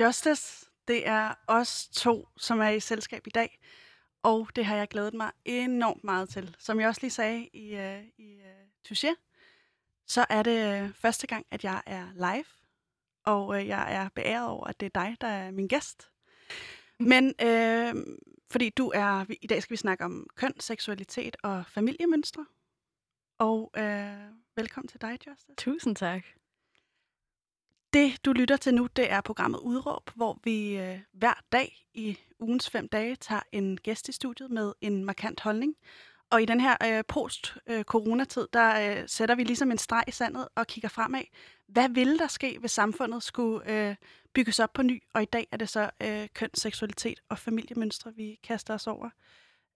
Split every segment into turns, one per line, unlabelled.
Justice, det er os to, som er i selskab i dag. Og det har jeg glædet mig enormt meget til. Som jeg også lige sagde i, uh, i uh, Touché, så er det uh, første gang, at jeg er live. Og uh, jeg er beæret over, at det er dig, der er min gæst. Men uh, fordi du er, i dag skal vi snakke om køn, seksualitet og familiemønstre. Og uh, velkommen til dig, Justice.
Tusind tak.
Det, du lytter til nu, det er programmet Udråb, hvor vi øh, hver dag i ugens fem dage tager en gæst i studiet med en markant holdning. Og i den her øh, post-coronatid, øh, der øh, sætter vi ligesom en streg i sandet og kigger fremad. Hvad ville der ske, hvis samfundet skulle øh, bygges op på ny? Og i dag er det så øh, køn, seksualitet og familiemønstre, vi kaster os over.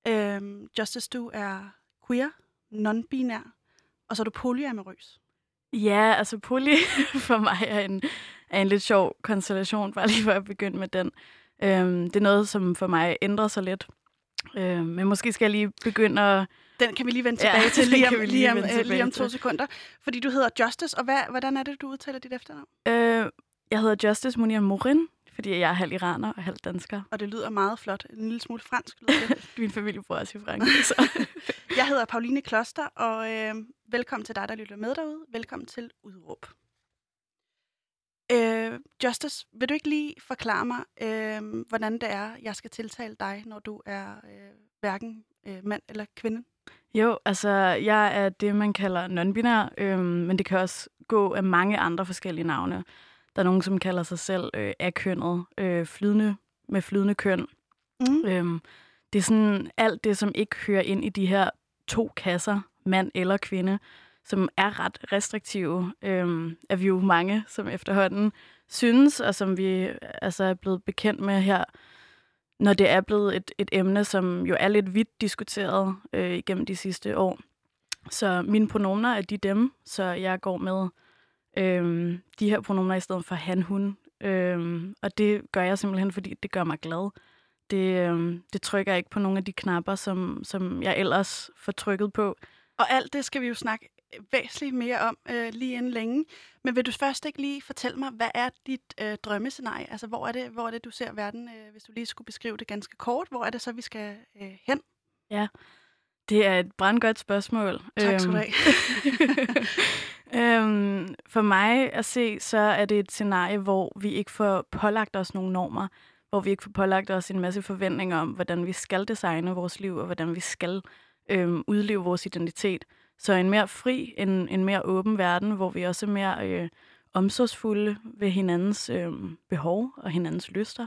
Øh, Justice, du er queer, non-binær, og så er du polyamorøs.
Ja, altså poly for mig er en, er en lidt sjov konstellation, bare lige for at begynde med den. Øhm, det er noget, som for mig ændrer sig lidt. Øhm, men måske skal jeg lige begynde at...
Den kan vi lige vende tilbage ja, til lige om, lige, lige, om, øh, lige om to sekunder. Fordi du hedder Justice, og hvad, hvordan er det, du udtaler dit efternavn?
Øh, jeg hedder Justice Munir Morin, fordi jeg er halv iraner og halv dansker.
Og det lyder meget flot. En lille smule fransk lyder det.
Min familie bor også i Frankrig, så...
jeg hedder Pauline Kloster, og øh, velkommen til dig, der lytter med derude. Velkommen til Udråb. Øh, Justice, vil du ikke lige forklare mig, øh, hvordan det er, jeg skal tiltale dig, når du er øh, hverken øh, mand eller kvinde?
Jo, altså jeg er det, man kalder non-binær, øh, men det kan også gå af mange andre forskellige navne. Der er nogen, som kalder sig selv øh, akønnet, øh, flydende med flydende køn. Mm. Øhm, det er sådan alt det, som ikke hører ind i de her to kasser, mand eller kvinde, som er ret restriktive, øhm, er vi jo mange, som efterhånden synes, og som vi altså er blevet bekendt med her, når det er blevet et, et emne, som jo er lidt vidt diskuteret øh, igennem de sidste år. Så mine pronomer er de dem, så jeg går med øhm, de her pronomer i stedet for han, hun. Øhm, og det gør jeg simpelthen, fordi det gør mig glad. Det, øhm, det trykker ikke på nogle af de knapper, som, som jeg ellers får trykket på.
Og alt det skal vi jo snakke væsentligt mere om øh, lige inden længe. Men vil du først ikke lige fortælle mig, hvad er dit øh, drømmescenarie? Altså, hvor er, det, hvor er det, du ser verden, øh, hvis du lige skulle beskrive det ganske kort? Hvor er det så, vi skal øh, hen?
Ja, det er et brandgodt spørgsmål.
Tak skal du
øhm, have. øhm, for mig at se, så er det et scenarie, hvor vi ikke får pålagt os nogle normer, hvor vi ikke får pålagt os en masse forventninger om, hvordan vi skal designe vores liv, og hvordan vi skal øhm, udleve vores identitet. Så en mere fri, en, en mere åben verden, hvor vi også er mere øh, omsorgsfulde ved hinandens øh, behov og hinandens lyster.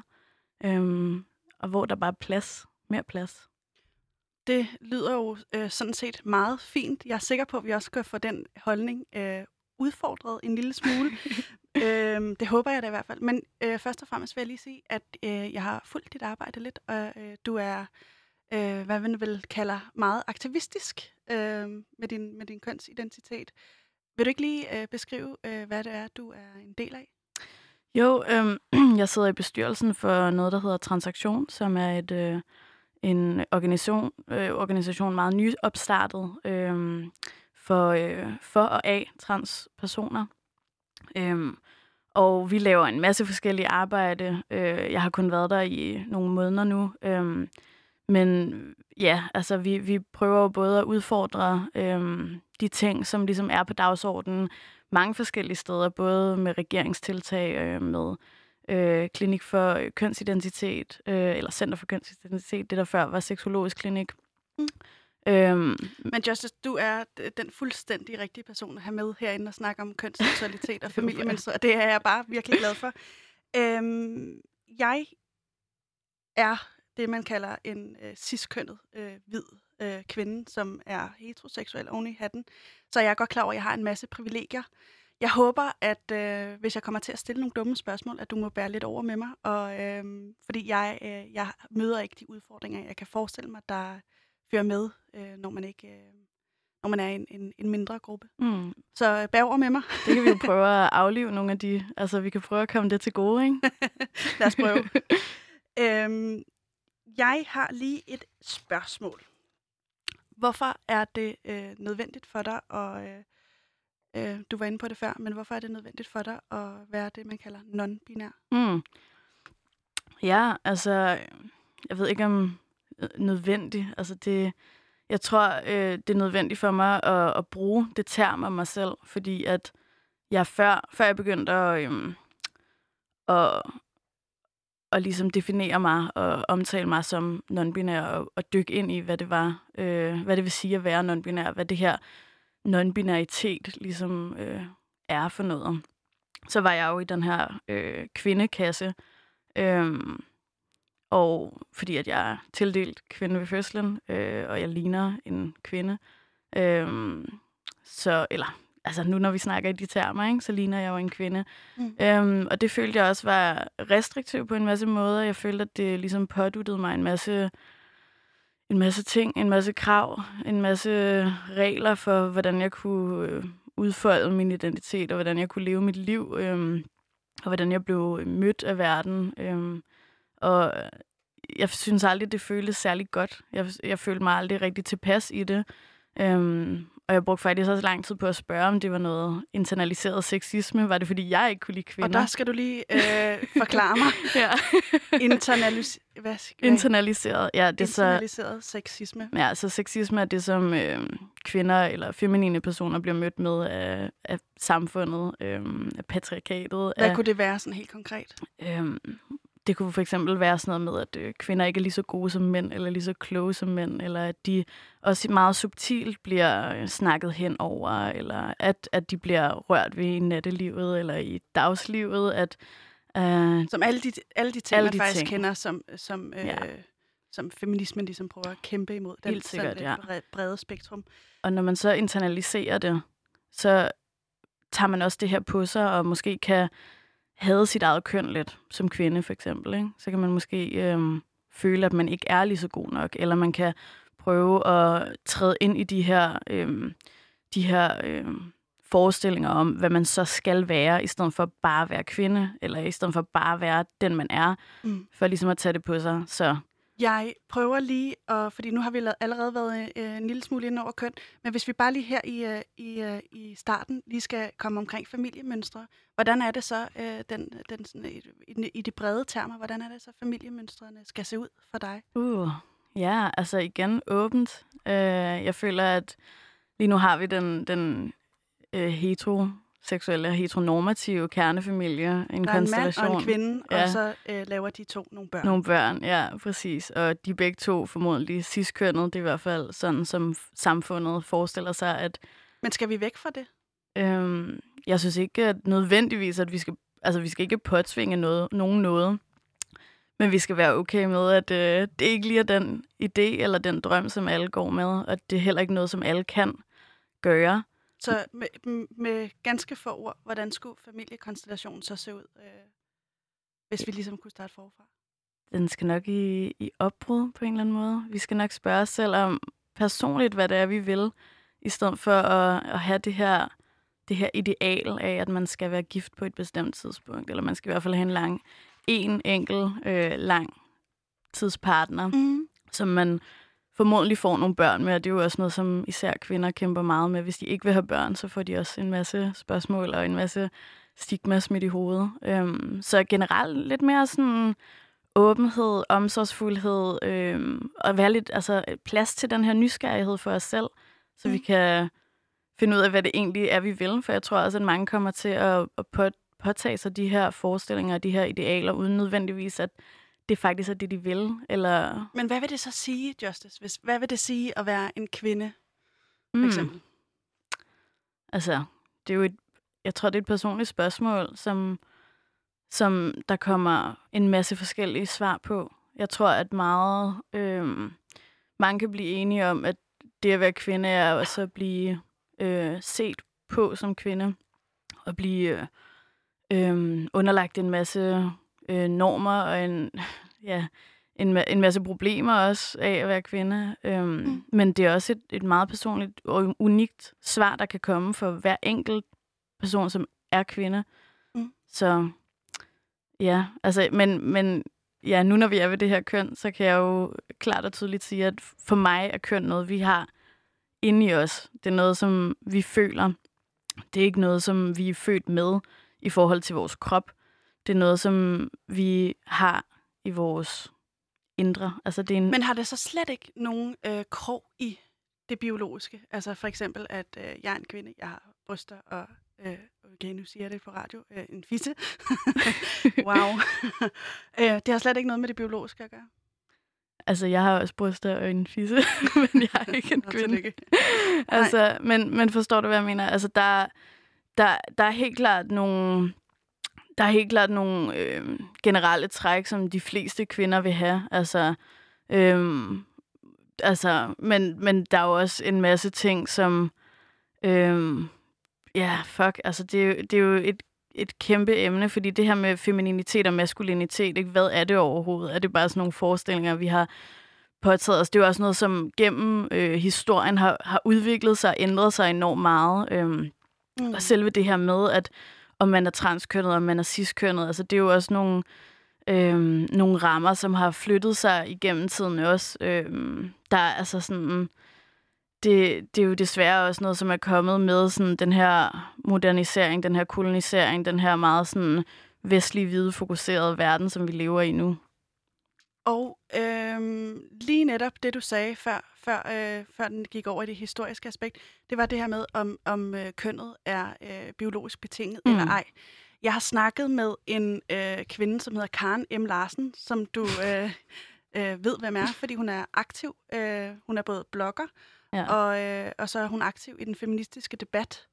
Øhm, og hvor der bare er plads, mere plads.
Det lyder jo øh, sådan set meget fint. Jeg er sikker på, at vi også kan få den holdning øh, udfordret en lille smule. øh, det håber jeg da i hvert fald. Men øh, først og fremmest vil jeg lige sige, at øh, jeg har fulgt dit arbejde lidt, og øh, du er, øh, hvad man vil kalde, meget aktivistisk øh, med, din, med din kønsidentitet. Vil du ikke lige øh, beskrive, øh, hvad det er, du er en del af?
Jo, øh, jeg sidder i bestyrelsen for noget, der hedder Transaktion, som er et... Øh, en organisation, øh, organisation meget nyopstartet øh, for, øh, for og af transpersoner. Øh, og vi laver en masse forskellige arbejde. Øh, jeg har kun været der i nogle måneder nu. Øh, men ja, altså vi, vi prøver jo både at udfordre øh, de ting, som ligesom er på dagsordenen mange forskellige steder, både med regeringstiltag, øh, med øh, klinik for kønsidentitet, øh, eller Center for kønsidentitet, det der før var seksologisk klinik. Mm.
Øhm, Men Justice, du er den fuldstændig rigtige person at have med herinde og snakke om kønsseksualitet og familiemønstre, og det er jeg bare virkelig glad for. Øhm, jeg er det, man kalder en øh, ciskønnet øh, hvid øh, kvinde, som er heteroseksuel oven i hatten. Så jeg er godt klar over, at jeg har en masse privilegier. Jeg håber, at øh, hvis jeg kommer til at stille nogle dumme spørgsmål, at du må bære lidt over med mig. Og, øh, fordi jeg, øh, jeg møder ikke de udfordringer, jeg kan forestille mig, der fører med, øh, når man ikke... Øh, når man er en, en, en mindre gruppe. Mm. Så bær over med mig.
Det kan vi jo prøve at aflive nogle af de... Altså, vi kan prøve at komme det til gode, ikke?
Lad os prøve. øhm, jeg har lige et spørgsmål. Hvorfor er det øh, nødvendigt for dig at øh, Øh, du var inde på det før, men hvorfor er det nødvendigt for dig at være det, man kalder non-binær? Mm.
Ja, altså, jeg ved ikke om øh, nødvendigt. Altså, det, jeg tror, øh, det er nødvendigt for mig at, at bruge det term om mig selv, fordi at jeg før, før jeg begyndte at, øhm, at, at ligesom definere mig og omtale mig som non-binær og, og dykke ind i, hvad det var, øh, hvad det vil sige at være non-binær, hvad det her non-binaritet ligesom øh, er for noget. Så var jeg jo i den her øh, kvindekasse, øh, og fordi at jeg er tildelt kvinde ved fødslen, øh, og jeg ligner en kvinde. Øh, så, eller, altså nu når vi snakker i de termer, ikke, så ligner jeg jo en kvinde. Mm. Øhm, og det følte jeg også var restriktivt på en masse måder. Jeg følte, at det ligesom påduttede mig en masse, en masse ting, en masse krav, en masse regler for, hvordan jeg kunne øh, udfolde min identitet, og hvordan jeg kunne leve mit liv, øh, og hvordan jeg blev mødt af verden. Øh, og jeg synes aldrig, det føltes særlig godt. Jeg, jeg følte mig aldrig rigtig tilpas i det. Øhm, og jeg brugte faktisk også lang tid på at spørge, om det var noget internaliseret sexisme. Var det, fordi jeg ikke kunne lide kvinder?
Og der skal du lige øh, forklare mig.
ja.
Internalis hvad,
hvad? Internaliseret, ja. Det
internaliseret så, sexisme.
Ja, så sexisme er det, som øh, kvinder eller feminine personer bliver mødt med af, af samfundet, øh, af patriarkatet.
Hvad
af,
kunne det være sådan helt konkret?
Øh, det kunne for eksempel være sådan noget med, at øh, kvinder ikke er lige så gode som mænd, eller lige så kloge som mænd, eller at de også meget subtilt bliver øh, snakket hen over, eller at, at de bliver rørt ved i nattelivet, eller i dagslivet. At,
øh, som alle de, alle de ting, alle man de faktisk ting. kender, som, som, øh, ja. som feminismen ligesom prøver at kæmpe imod.
Den, Helt sikkert, ja.
brede spektrum.
Og når man så internaliserer det, så tager man også det her på sig, og måske kan havde sit eget køn lidt, som kvinde for eksempel, ikke? så kan man måske øhm, føle, at man ikke er lige så god nok, eller man kan prøve at træde ind i de her, øhm, de her øhm, forestillinger om, hvad man så skal være, i stedet for bare at være kvinde, eller i stedet for bare at være den, man er, mm. for ligesom at tage det på sig. Så
jeg prøver lige, at, fordi nu har vi allerede været øh, en lille smule ind over køn, men hvis vi bare lige her i, øh, i, øh, i starten lige skal komme omkring familiemønstre, hvordan er det så, øh, den, den, sådan, i, i de brede termer, hvordan er det så, familiemønstrene skal se ud for dig?
Uh, ja, altså igen åbent. Øh, jeg føler, at lige nu har vi den, den øh, hetero seksuelle heteronormative kernefamilie.
En der er en mand og en kvinde, ja. og så øh, laver de to nogle børn.
Nogle børn, ja, præcis. Og de begge to formodentlig ciskønnet. Det er i hvert fald sådan, som samfundet forestiller sig, at...
Men skal vi væk fra det?
Øhm, jeg synes ikke at nødvendigvis, at vi skal... Altså, vi skal ikke påtvinge noget, nogen noget. Men vi skal være okay med, at øh, det ikke lige er den idé eller den drøm, som alle går med. Og det er heller ikke noget, som alle kan gøre.
Så med, med ganske få ord, hvordan skulle familiekonstellationen så se ud, øh, hvis vi ligesom kunne starte forfra?
Den skal nok i, i opbrud på en eller anden måde. Vi skal nok spørge os selv om personligt, hvad det er, vi vil, i stedet for at, at have det her, det her ideal af, at man skal være gift på et bestemt tidspunkt, eller man skal i hvert fald have en lang, en enkel, øh, lang tidspartner, mm. som man formodentlig får nogle børn med, og det er jo også noget, som især kvinder kæmper meget med. Hvis de ikke vil have børn, så får de også en masse spørgsmål og en masse stigma smidt i hovedet. Øhm, så generelt lidt mere sådan åbenhed, omsorgsfuldhed, øhm, og være lidt altså, plads til den her nysgerrighed for os selv, så mm. vi kan finde ud af, hvad det egentlig er, vi vil. For jeg tror også, at mange kommer til at, at påtage sig de her forestillinger og de her idealer, uden nødvendigvis at det faktisk er det, de vil. Eller...
Men hvad vil det så sige, Justice? Hvis, hvad vil det sige at være en kvinde, for mm. eksempel?
Altså, det er jo et, jeg tror, det er et personligt spørgsmål, som, som der kommer en masse forskellige svar på. Jeg tror, at meget, øh, mange kan blive enige om, at det at være kvinde er også at blive øh, set på som kvinde, og blive øh, øh, underlagt en masse øh, normer og en, ja, en, en masse problemer også af at være kvinde. Øhm, mm. Men det er også et, et meget personligt og unikt svar, der kan komme for hver enkelt person, som er kvinde. Mm. Så ja, altså, men, men ja, nu når vi er ved det her køn, så kan jeg jo klart og tydeligt sige, at for mig er køn noget, vi har inde i os. Det er noget, som vi føler. Det er ikke noget, som vi er født med i forhold til vores krop. Det er noget, som vi har i vores indre. Altså, det er en...
Men har det så slet ikke nogen øh, krog i det biologiske? Altså for eksempel, at øh, jeg er en kvinde, jeg har bryster og øh, okay, nu siger jeg det på radio, øh, en fisse. wow. øh, det har slet ikke noget med det biologiske at gøre.
Altså, jeg har også bryster og en fisse, men jeg er ikke en kvinde. altså, men, men forstår du, hvad jeg mener? Altså, der, der, der er helt klart nogle, der er helt klart nogle øh, generelle træk, som de fleste kvinder vil have. Altså, øh, altså men, men der er jo også en masse ting, som... Øh, ja, fuck, altså det er jo, det er jo et, et kæmpe emne, fordi det her med femininitet og maskulinitet, ikke? hvad er det overhovedet? Er det bare sådan nogle forestillinger, vi har påtaget os? Det er jo også noget, som gennem øh, historien har, har udviklet sig og ændret sig enormt meget. Øhm, mm. Og selve det her med, at om man er transkønnet, om man er ciskønnet, altså det er jo også nogle, øhm, nogle rammer, som har flyttet sig igennem tiden også. Øhm, der er altså sådan det, det er jo desværre også noget, som er kommet med sådan den her modernisering, den her kolonisering, den her meget sådan vestlig hvide fokuserede verden, som vi lever i nu.
Og øhm, lige netop det, du sagde før, før, øh, før den gik over i det historiske aspekt, det var det her med, om, om øh, kønnet er øh, biologisk betinget mm. eller ej. Jeg har snakket med en øh, kvinde, som hedder Karen M. Larsen, som du øh, øh, ved, hvem er, fordi hun er aktiv. Øh, hun er både blogger, Ja. Og, øh, og så er hun aktiv i den feministiske debat.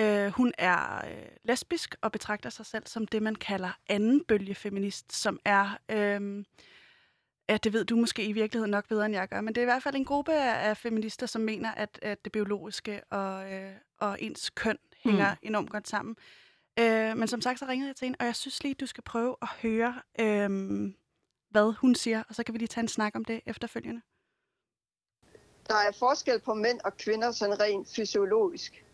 Øh, hun er øh, lesbisk og betragter sig selv som det, man kalder anden bølge feminist, som er... Øh, Ja, det ved du måske i virkeligheden nok bedre, end jeg gør, men det er i hvert fald en gruppe af, feminister, som mener, at, at det biologiske og, øh, og ens køn hænger mm. enormt godt sammen. Øh, men som sagt, så ringede jeg til hende, og jeg synes lige, du skal prøve at høre, øh, hvad hun siger, og så kan vi lige tage en snak om det efterfølgende
der er forskel på mænd og kvinder sådan rent fysiologisk.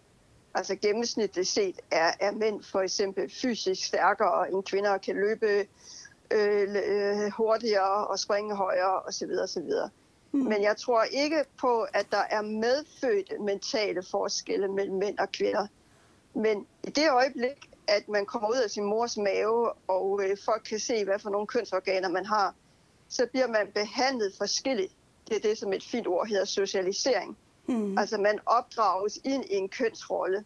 Altså gennemsnitligt set er, er mænd for eksempel fysisk stærkere end kvinder kan løbe øh, øh, hurtigere og springe højere osv. osv. Mm. Men jeg tror ikke på, at der er medfødte mentale forskelle mellem mænd og kvinder. Men i det øjeblik, at man kommer ud af sin mors mave, og øh, folk kan se, hvad for nogle kønsorganer man har, så bliver man behandlet forskelligt det er det, som et fint ord hedder socialisering. Mm. Altså man opdrages ind i en kønsrolle.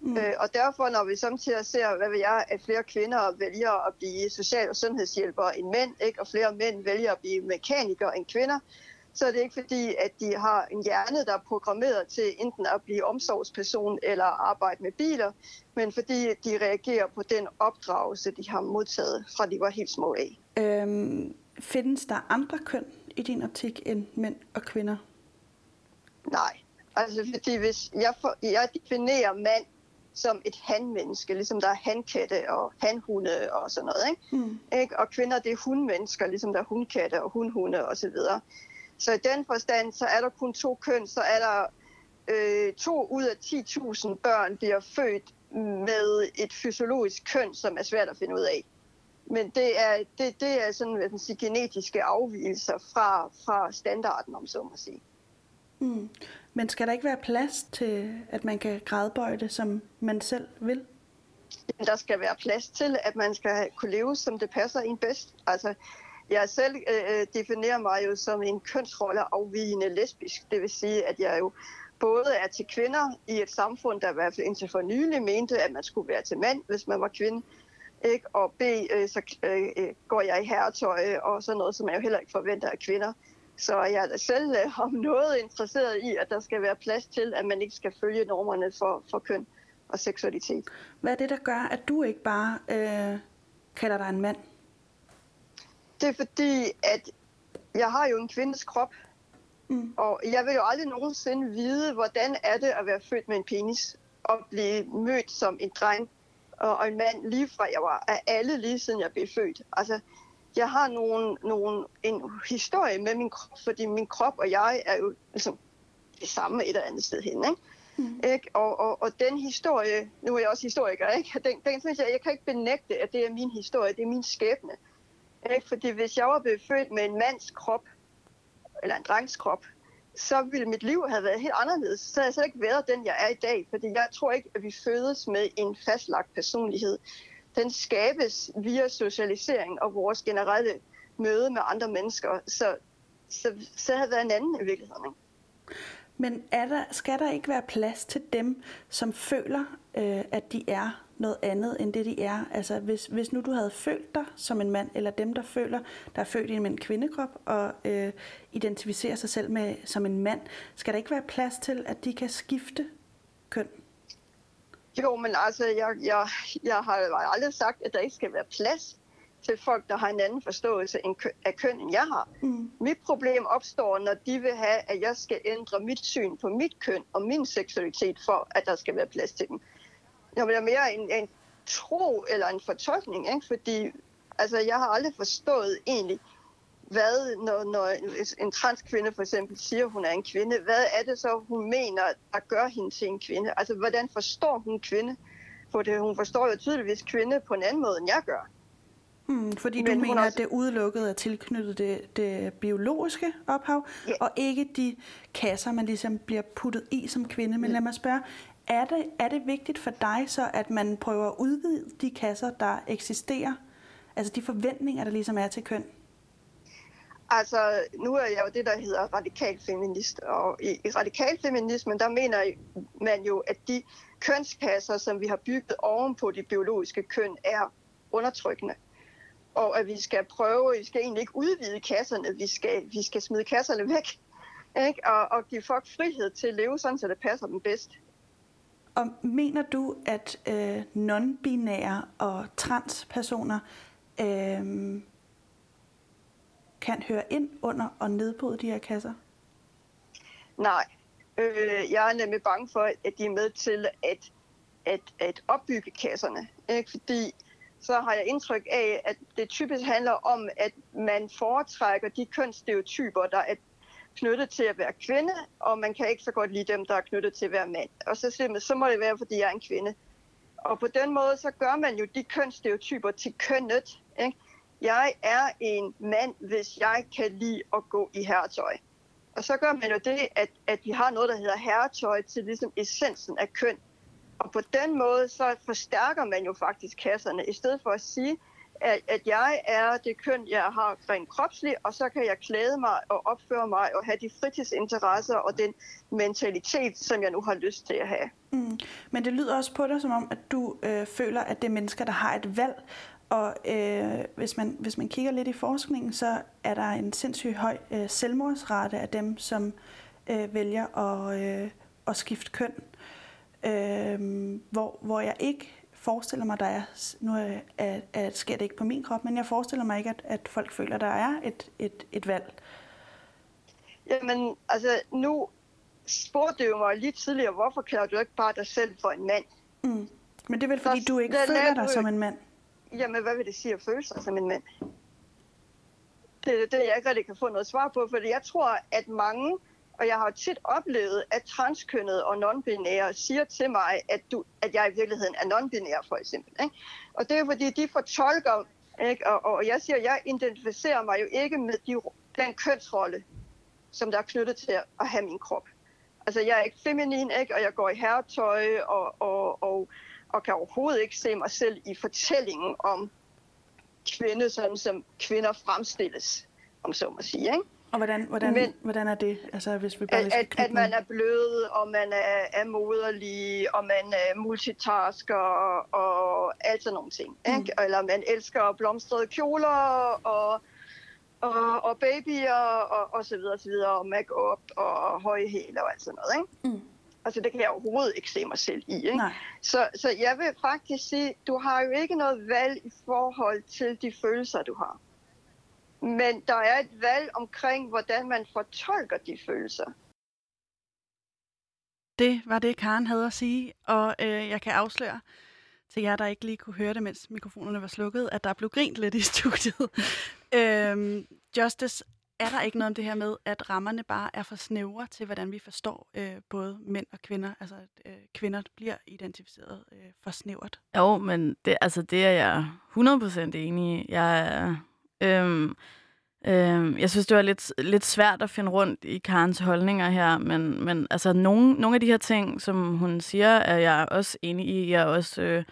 Mm. Øh, og derfor, når vi samtidig ser, hvad vil jeg, at flere kvinder vælger at blive social- og sundhedshjælpere end mænd, ikke? og flere mænd vælger at blive mekanikere end kvinder, så er det ikke fordi, at de har en hjerne, der er programmeret til enten at blive omsorgsperson eller arbejde med biler, men fordi de reagerer på den opdragelse, de har modtaget fra de var helt små af. Øhm,
findes der andre køn i din optik end mænd og kvinder?
Nej, altså fordi hvis jeg, for, jeg definerer mand som et handmenneske, ligesom der er handkatte og handhunde og sådan noget, ikke? Mm. ikke? Og kvinder, det er hundmennesker, ligesom der er hundkatte og hundhunde og så videre. Så i den forstand, så er der kun to køn, så er der øh, to ud af 10.000 børn bliver født med et fysiologisk køn, som er svært at finde ud af. Men det er, det, det er sådan, hvad man sige, genetiske afvielser fra, fra standarden, om så må sige.
Mm. Men skal der ikke være plads til, at man kan gradbøje det, som man selv vil?
Jamen, der skal være plads til, at man skal kunne leve, som det passer en bedst. Altså, jeg selv øh, definerer mig jo som en kønsrolle afvigende lesbisk. Det vil sige, at jeg jo både er til kvinder i et samfund, der i hvert fald indtil for nylig mente, at man skulle være til mand, hvis man var kvinde. Ikke? Og B, øh, så øh, øh, går jeg i herretøj og sådan noget, som jeg jo heller ikke forventer af kvinder. Så jeg er selv øh, om noget interesseret i, at der skal være plads til, at man ikke skal følge normerne for, for køn og seksualitet.
Hvad er det, der gør, at du ikke bare øh, kalder dig en mand?
Det er fordi, at jeg har jo en kvindes krop, mm. og jeg vil jo aldrig nogensinde vide, hvordan er det at være født med en penis og blive mødt som en dreng og en mand lige fra jeg var af alle lige siden jeg blev født. Altså, jeg har nogle, nogle, en historie med min krop, fordi min krop og jeg er jo ligesom det samme et eller andet sted hen, ikke? Mm. Ikke? Og, og, og den historie, nu er jeg også historiker, ikke? Den, den synes jeg, jeg kan ikke benægte, at det er min historie, det er min skæbne. Ikke? Fordi hvis jeg var blevet født med en mands krop, eller en drengs krop, så ville mit liv have været helt anderledes. Så havde jeg slet ikke været den, jeg er i dag. Fordi jeg tror ikke, at vi fødes med en fastlagt personlighed. Den skabes via socialisering og vores generelle møde med andre mennesker. Så, så, så havde været en anden i virkeligheden. Ikke?
Men er der, skal der ikke være plads til dem, som føler, øh, at de er noget andet end det, de er? Altså hvis, hvis nu du havde følt dig som en mand, eller dem, der føler, der er født i en kvindekrop og øh, identificerer sig selv med som en mand, skal der ikke være plads til, at de kan skifte køn?
Jo, men altså, jeg, jeg, jeg har aldrig sagt, at der ikke skal være plads til folk, der har en anden forståelse af køn, end jeg har. Mm. Mit problem opstår, når de vil have, at jeg skal ændre mit syn på mit køn og min seksualitet, for at der skal være plads til dem. Jeg vil mere en, en tro eller en fortolkning, ikke? fordi altså, jeg har aldrig forstået egentlig, hvad, når, når en transkvinde for eksempel siger, at hun er en kvinde, hvad er det så, hun mener, der gør hende til en kvinde? Altså, hvordan forstår hun kvinde? For det, hun forstår jo tydeligvis kvinde på en anden måde, end jeg gør.
Mm, fordi Men du mener, også... at det udelukket er tilknyttet det, det biologiske ophav, ja. og ikke de kasser, man ligesom bliver puttet i som kvinde. Men ja. lad mig spørge, er det, er det vigtigt for dig så, at man prøver at udvide de kasser, der eksisterer? Altså de forventninger, der ligesom er til køn?
Altså, nu er jeg jo det, der hedder radikal feminist, og i, i radikal feminismen, der mener man jo, at de kønskasser, som vi har bygget ovenpå de biologiske køn, er undertrykkende. Og at vi skal prøve, vi skal egentlig ikke udvide kasserne, vi skal, vi skal smide kasserne væk, ikke? Og, og give folk frihed til at leve sådan, så det passer dem bedst.
Og mener du, at øh, non-binære og transpersoner øh, kan høre ind under og nedbryde de her kasser?
Nej. Øh, jeg er nemlig bange for, at de er med til at, at, at opbygge kasserne. Ikke? Fordi så har jeg indtryk af, at det typisk handler om, at man foretrækker de kønsstereotyper, der er knyttet til at være kvinde, og man kan ikke så godt lide dem, der er knyttet til at være mand. Og så simpelthen, så må det være, fordi jeg er en kvinde. Og på den måde, så gør man jo de kønsstereotyper til kønnet. Ikke? Jeg er en mand, hvis jeg kan lide at gå i herretøj. Og så gør man jo det, at, at vi har noget, der hedder herretøj til ligesom essensen af køn. Og på den måde, så forstærker man jo faktisk kasserne, i stedet for at sige, at, at jeg er det køn, jeg har rent kropsligt, og så kan jeg klæde mig og opføre mig og have de fritidsinteresser og den mentalitet, som jeg nu har lyst til at have.
Mm. Men det lyder også på dig som om, at du øh, føler, at det er mennesker, der har et valg, og øh, hvis, man, hvis man kigger lidt i forskningen, så er der en sindssygt høj øh, selvmordsrate af dem, som øh, vælger at, øh, at skifte køn. Øh, hvor, hvor jeg ikke forestiller mig, der er, nu er, at, at sker det ikke på min krop, men jeg forestiller mig ikke, at, at folk føler, at der er et, et, et valg.
Jamen, altså nu spurgte du mig lige tidligere, hvorfor kalder du ikke bare dig selv for en mand?
Mm. Men det er vel, fordi så, du ikke føler dig som en mand?
Jamen hvad vil det sige at føle sig som en mand? Det er det, jeg ikke rigtig kan få noget svar på, for jeg tror, at mange, og jeg har tit oplevet, at transkønnede og non-binære siger til mig, at, du, at jeg i virkeligheden er non-binær, for eksempel. Ikke? Og det er fordi, de fortolker, ikke? Og, og jeg siger, at jeg identificerer mig jo ikke med de, den kønsrolle, som der er knyttet til at have min krop. Altså, jeg er ikke feminin, ikke? og jeg går i herretøj, og, og, og og kan overhovedet ikke se mig selv i fortællingen om kvinde, sådan som kvinder fremstilles, om så må sige. Ikke?
Og hvordan, hvordan, Men, hvordan er det? Altså, hvis vi bare
at, at, at man er blød, og man er, er moderlig, og man er multitasker, og alt sådan nogle ting. Mm. Ikke? Eller man elsker blomstrede kjoler, og, og, og babyer, og, og så videre, og så videre, og make-up, og høje hæle, og alt sådan noget. Ikke? Mm. Altså det kan jeg overhovedet ikke se mig selv i. Ikke? Nej. Så, så jeg vil faktisk sige, du har jo ikke noget valg i forhold til de følelser, du har. Men der er et valg omkring, hvordan man fortolker de følelser.
Det var det, Karen havde at sige, og øh, jeg kan afsløre til jer, der ikke lige kunne høre det, mens mikrofonerne var slukket, at der blev grint lidt i studiet. øhm, Justice, er der ikke noget om det her med, at rammerne bare er for snævre til, hvordan vi forstår øh, både mænd og kvinder? Altså, at øh, kvinder bliver identificeret øh, for snævert.
Jo, men det, altså, det er jeg 100% enig i. Jeg. Øh, øh, jeg synes, det var lidt, lidt svært at finde rundt i Karens holdninger her, men, men altså, nogle, nogle af de her ting, som hun siger, er jeg også enig i. Jeg er også... Øh,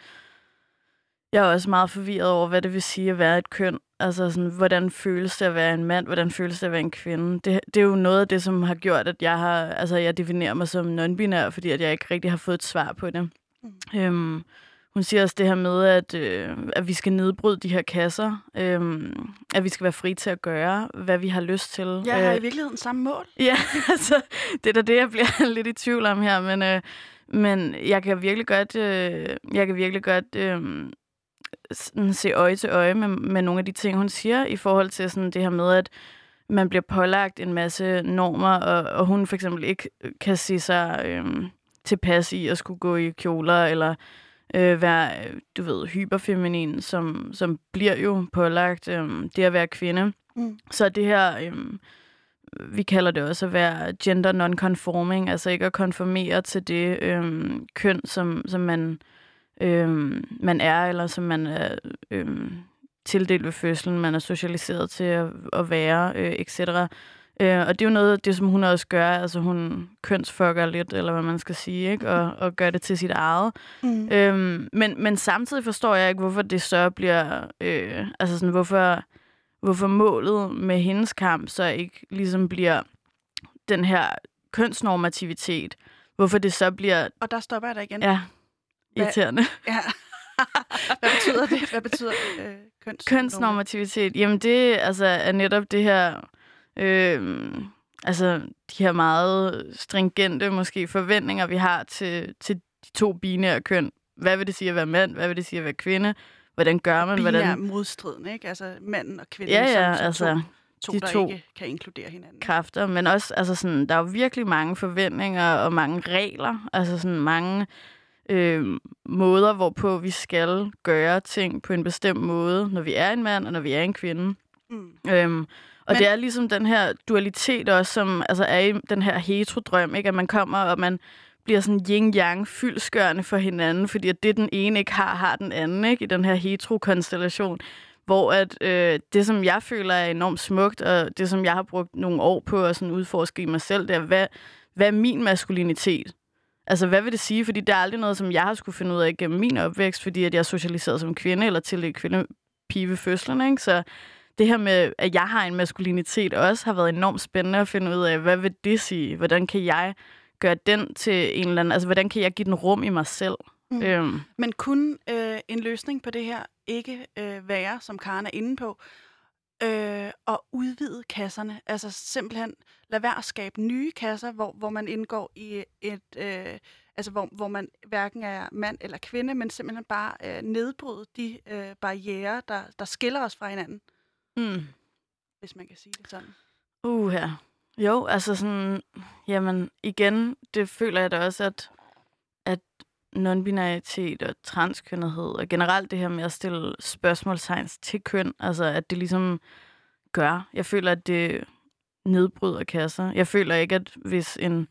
jeg er også meget forvirret over, hvad det vil sige at være et køn. Altså, sådan, hvordan føles det at være en mand? Hvordan føles det at være en kvinde? Det, det er jo noget af det, som har gjort, at jeg har, altså, jeg definerer mig som non-binær, fordi at jeg ikke rigtig har fået et svar på det. Mm. Øhm, hun siger også det her med, at, øh, at vi skal nedbryde de her kasser. Øh, at vi skal være fri til at gøre, hvad vi har lyst til.
Jeg har øh, i virkeligheden samme mål.
Ja, altså, det er da det, jeg bliver lidt i tvivl om her. Men, øh, men jeg kan virkelig godt, øh, jeg kan virkelig godt øh, sådan, se øje til øje med, med nogle af de ting, hun siger, i forhold til sådan, det her med, at man bliver pålagt en masse normer, og, og hun for eksempel ikke kan se sig øh, tilpas i at skulle gå i kjoler, eller øh, være, du ved, hyperfeminin, som, som bliver jo pålagt øh, det at være kvinde. Mm. Så det her, øh, vi kalder det også at være gender non-conforming, altså ikke at konformere til det øh, køn, som, som man, øh, man er, eller som man er øh, tildelt ved fødslen, man er socialiseret til at, at være, øh, etc., Øh, og det er jo noget af det, som hun også gør. Altså hun kønsfucker lidt, eller hvad man skal sige, ikke? Og, og gør det til sit eget. Mm. Øhm, men, men samtidig forstår jeg ikke, hvorfor det så bliver... Øh, altså sådan, hvorfor, hvorfor målet med hendes kamp så ikke ligesom bliver den her kønsnormativitet. Hvorfor det så bliver...
Og der stopper jeg dig igen.
Ja, irriterende.
Ja. Hvad betyder det? Hvad betyder øh, kønsnormativitet?
Kønsnormativitet, jamen det altså, er netop det her Øh, altså de her meget stringente måske forventninger, vi har til, til de to binære køn. Hvad vil det sige at være mand? Hvad vil det sige at være kvinde? Hvordan gør man?
Binær
hvordan...
modstridende, ikke? Altså manden og kvinden,
ja, ja,
som, som
altså,
to, to, de der to ikke kan inkludere hinanden.
Kræfter, men også, altså sådan, der er jo virkelig mange forventninger og mange regler, altså sådan mange øh, måder, hvorpå vi skal gøre ting på en bestemt måde, når vi er en mand og når vi er en kvinde. Mm. Øhm, og Men... det er ligesom den her dualitet også, som altså, er i den her hetero-drøm, ikke? at man kommer, og man bliver sådan yin-yang fyldskørende for hinanden, fordi at det, den ene ikke har, har den anden, ikke? i den her hetero-konstellation. Hvor at øh, det, som jeg føler er enormt smukt, og det, som jeg har brugt nogle år på at sådan udforske i mig selv, det er, hvad, hvad er min maskulinitet? Altså, hvad vil det sige? Fordi det er aldrig noget, som jeg har skulle finde ud af gennem min opvækst, fordi at jeg er socialiseret som kvinde, eller til kvinde pige ved fødslen, ikke? Så det her med, at jeg har en maskulinitet, også har været enormt spændende at finde ud af, hvad vil det sige? Hvordan kan jeg gøre den til en eller anden... Altså, hvordan kan jeg give den rum i mig selv?
Mm. Øhm. Men kunne øh, en løsning på det her ikke øh, være, som Karen er inde på, øh, at udvide kasserne? Altså simpelthen lade være at skabe nye kasser, hvor, hvor man indgår i et... Øh, altså hvor, hvor man hverken er mand eller kvinde, men simpelthen bare øh, nedbryde de øh, barriere, der, der skiller os fra hinanden. Mm. Hvis man kan sige det sådan.
Uh, ja. Jo, altså sådan, jamen igen, det føler jeg da også, at non-binaritet og transkønnethed, og generelt det her med at stille spørgsmålstegn til køn, altså at det ligesom gør. Jeg føler, at det nedbryder kasser. Jeg føler ikke, at hvis en,